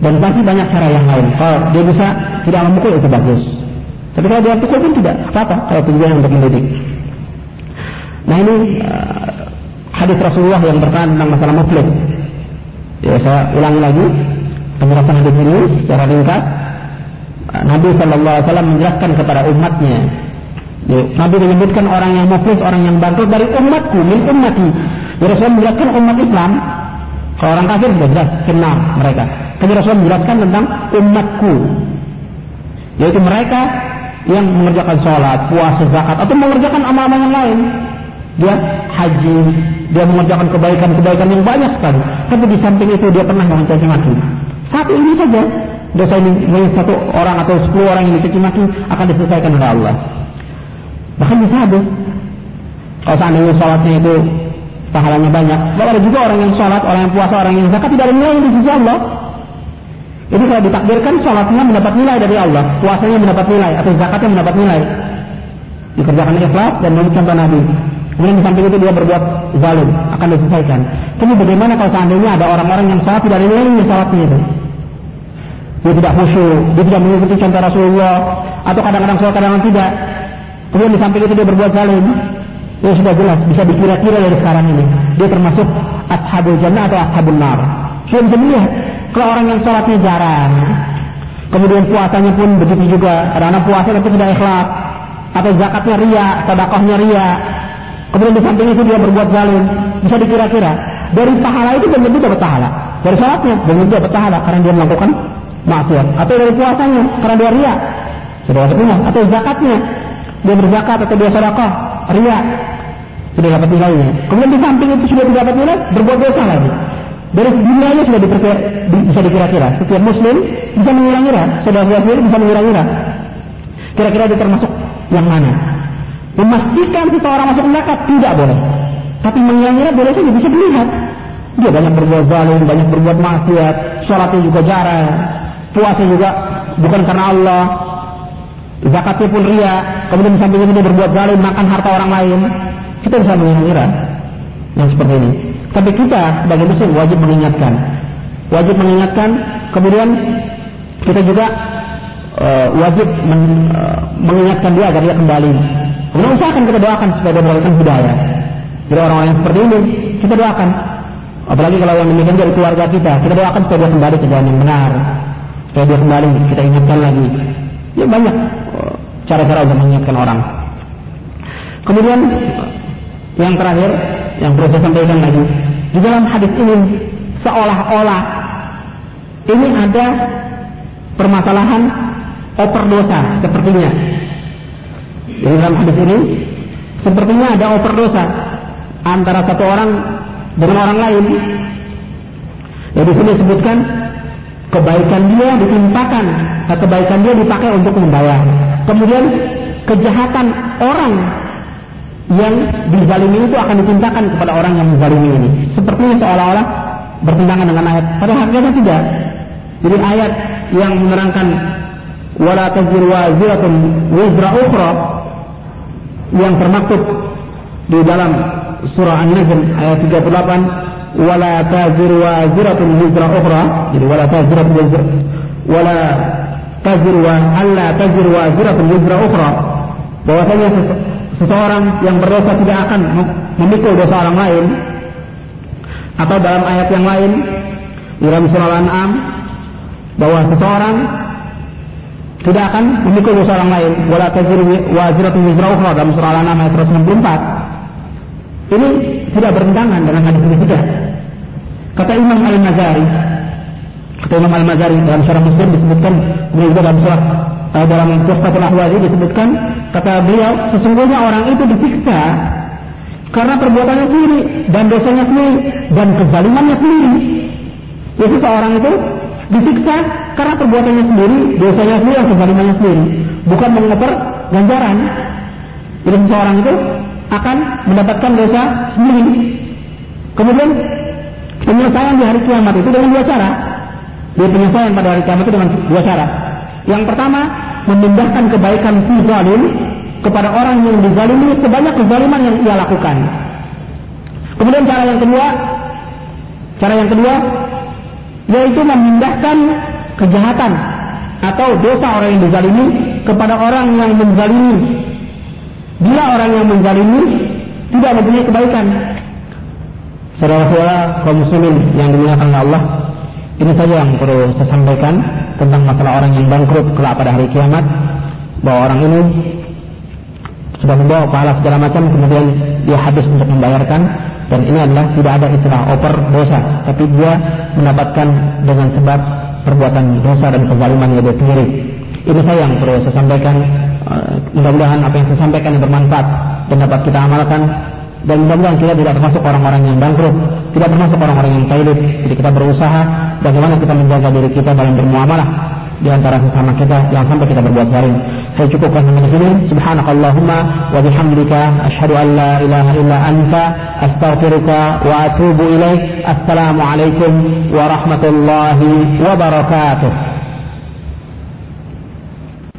Dan pasti banyak cara yang lain. Kalau dia bisa tidak memukul itu bagus. Tapi kalau dia pukul pun tidak apa-apa kalau tujuannya untuk mendidik nah ini uh, hadis Rasulullah yang berkaitan tentang masalah muflis ya saya ulangi lagi penjelasan hadis ini secara ringkas Nabi Shallallahu Alaihi Wasallam menjelaskan kepada umatnya Ya, Nabi menyebutkan orang yang muflis, orang yang bangkrut dari umatku, min ummati. Ya, Rasul menjelaskan umat Islam. Kalau orang kafir sudah jelas, kenal mereka. Tapi Rasul menjelaskan tentang umatku. Yaitu mereka yang mengerjakan sholat, puasa, zakat, atau mengerjakan amal-amal yang lain. Dia haji, dia mengerjakan kebaikan-kebaikan yang banyak sekali. Tapi di samping itu dia pernah mencaci maki. Satu ini saja, dosa ini satu orang atau sepuluh orang yang dicaci maki akan diselesaikan oleh Allah. Bahkan bisa habis. Kalau seandainya sholatnya itu pahalanya banyak. Bahwa ada juga orang yang sholat, orang yang puasa, orang yang zakat tidak ada nilai di sisi Allah. Jadi kalau ditakdirkan sholatnya mendapat nilai dari Allah, puasanya mendapat nilai, atau zakatnya mendapat nilai. Dikerjakan ikhlas dan menurut contoh Nabi. Kemudian di samping itu dia berbuat zalim, akan diselesaikan. Tapi bagaimana kalau seandainya ada orang-orang yang sholat tidak ada nilainya sholatnya itu? Dia tidak khusyuk, dia tidak mengikuti contoh Rasulullah, atau kadang-kadang sholat kadang-kadang tidak. Kemudian di samping itu dia berbuat zalim. Ya sudah jelas, bisa dikira-kira dari sekarang ini. Dia termasuk ashabul jannah atau ashabul nar. Sudah bisa melihat. Kalau orang yang sholatnya jarang, kemudian puasanya pun begitu juga. Karena puasa tapi tidak ikhlas. Atau zakatnya ria, sedekahnya ria. Kemudian di samping itu dia berbuat zalim. Bisa dikira-kira. Dari pahala itu belum tentu dapat pahala. Dari sholatnya belum tentu dapat pahala karena dia melakukan maksiat. Atau dari puasanya karena dia ria. Sudah Atau zakatnya dia berzakat atau dia sedekah, ria, sudah dapat nilainya. Kemudian di samping itu sudah tidak dapat nilai, berbuat dosa lagi. Dari dunianya sudah diperkira, bisa dikira-kira. Setiap muslim bisa mengira-ngira, diri bisa mengira-ngira. Kira-kira dia termasuk yang mana? Memastikan seseorang masuk neraka tidak boleh. Tapi mengira-ngira boleh saja bisa dilihat. Dia banyak berbuat zalim, banyak berbuat maksiat, sholatnya juga jarang, puasa juga bukan karena Allah, zakatnya pun ria, kemudian di samping itu dia berbuat zalim, makan harta orang lain, kita bisa mengira yang seperti ini. Tapi kita sebagai muslim wajib mengingatkan, wajib mengingatkan, kemudian kita juga uh, wajib men, uh, mengingatkan dia agar dia kembali. Kemudian usahakan kita doakan supaya dia mendapatkan hidayah. Jadi orang-orang yang seperti ini kita doakan. Apalagi kalau yang demikian dari keluarga kita, kita doakan supaya dia kembali ke jalan yang benar. Supaya dia kembali, kita ingatkan lagi. Ya banyak cara-cara untuk mengingatkan orang. Kemudian yang terakhir yang perlu saya sampaikan lagi di dalam hadis ini seolah-olah ini ada permasalahan oper dosa sepertinya. Di dalam hadis ini sepertinya ada overdosa antara satu orang dengan orang lain. Ya di sini disebutkan kebaikan dia ditimpakan, kebaikan dia dipakai untuk membayar. Kemudian kejahatan orang yang dizalimi itu akan ditimpakan kepada orang yang menzalimi ini. Sepertinya seolah-olah bertentangan dengan ayat. Pada hakikatnya tidak. Jadi ayat yang menerangkan wala tazir waziratun wizra ukhra yang termaktub di dalam surah An-Najm ayat 38 wala tazir waziratun wizra ukhra jadi wala taziratun wizra wala tazir wa alla tazir waziratun wizra ukhra bahwasanya seseorang yang berdosa tidak akan memikul dosa orang lain. Atau dalam ayat yang lain dalam surah Al-An'am bahwa seseorang tidak akan memikul dosa orang lain. Wala taziru waziratun wizra ukhra dalam surah Al-An'am ayat 164 ini tidak bertentangan dengan hadis ini tidak kata Imam Al-Mazari kata Imam Al-Mazari dalam surah Muslim disebutkan kemudian juga dalam surah uh, dalam Tuhfatul Ahwazi disebutkan kata beliau sesungguhnya orang itu disiksa karena perbuatannya sendiri dan dosanya sendiri dan kezalimannya sendiri. Ya seseorang itu disiksa karena perbuatannya sendiri, dosanya sendiri dan kezalimannya sendiri, bukan mengoper ganjaran. Jadi seseorang itu akan mendapatkan dosa sendiri. Kemudian penyelesaian di hari kiamat itu dengan dua cara. Dia penyelesaian pada hari kiamat itu dengan dua cara. Yang pertama, memindahkan kebaikan si zalim kepada orang yang dizalimi sebanyak kezaliman yang ia lakukan. Kemudian cara yang kedua, cara yang kedua yaitu memindahkan kejahatan atau dosa orang yang dizalimi kepada orang yang menzalimi. Bila orang yang menzalimi tidak mempunyai kebaikan. Saudara-saudara kaum muslimin yang dimuliakan Allah, ini saja yang perlu saya sampaikan tentang masalah orang yang bangkrut kelak pada hari kiamat bahwa orang ini sudah membawa pahala segala macam kemudian dia habis untuk membayarkan dan ini adalah tidak ada istilah oper dosa tapi dia mendapatkan dengan sebab perbuatan dosa dan kezaliman dia sendiri. Ini saya yang perlu saya sampaikan. Uh, mudah-mudahan apa yang saya sampaikan yang bermanfaat dan dapat kita amalkan. Dan mudah-mudahan kita tidak termasuk orang-orang yang bangkrut tidak termasuk orang-orang yang pailit jadi kita berusaha bagaimana kita menjaga diri kita dalam bermuamalah di antara sesama kita yang sampai kita berbuat zalim. Saya cukupkan sampai di sini. Subhanakallahumma wa bihamdika asyhadu an la ilaha illa anta astaghfiruka wa atubu ilaik. Assalamualaikum warahmatullahi wabarakatuh.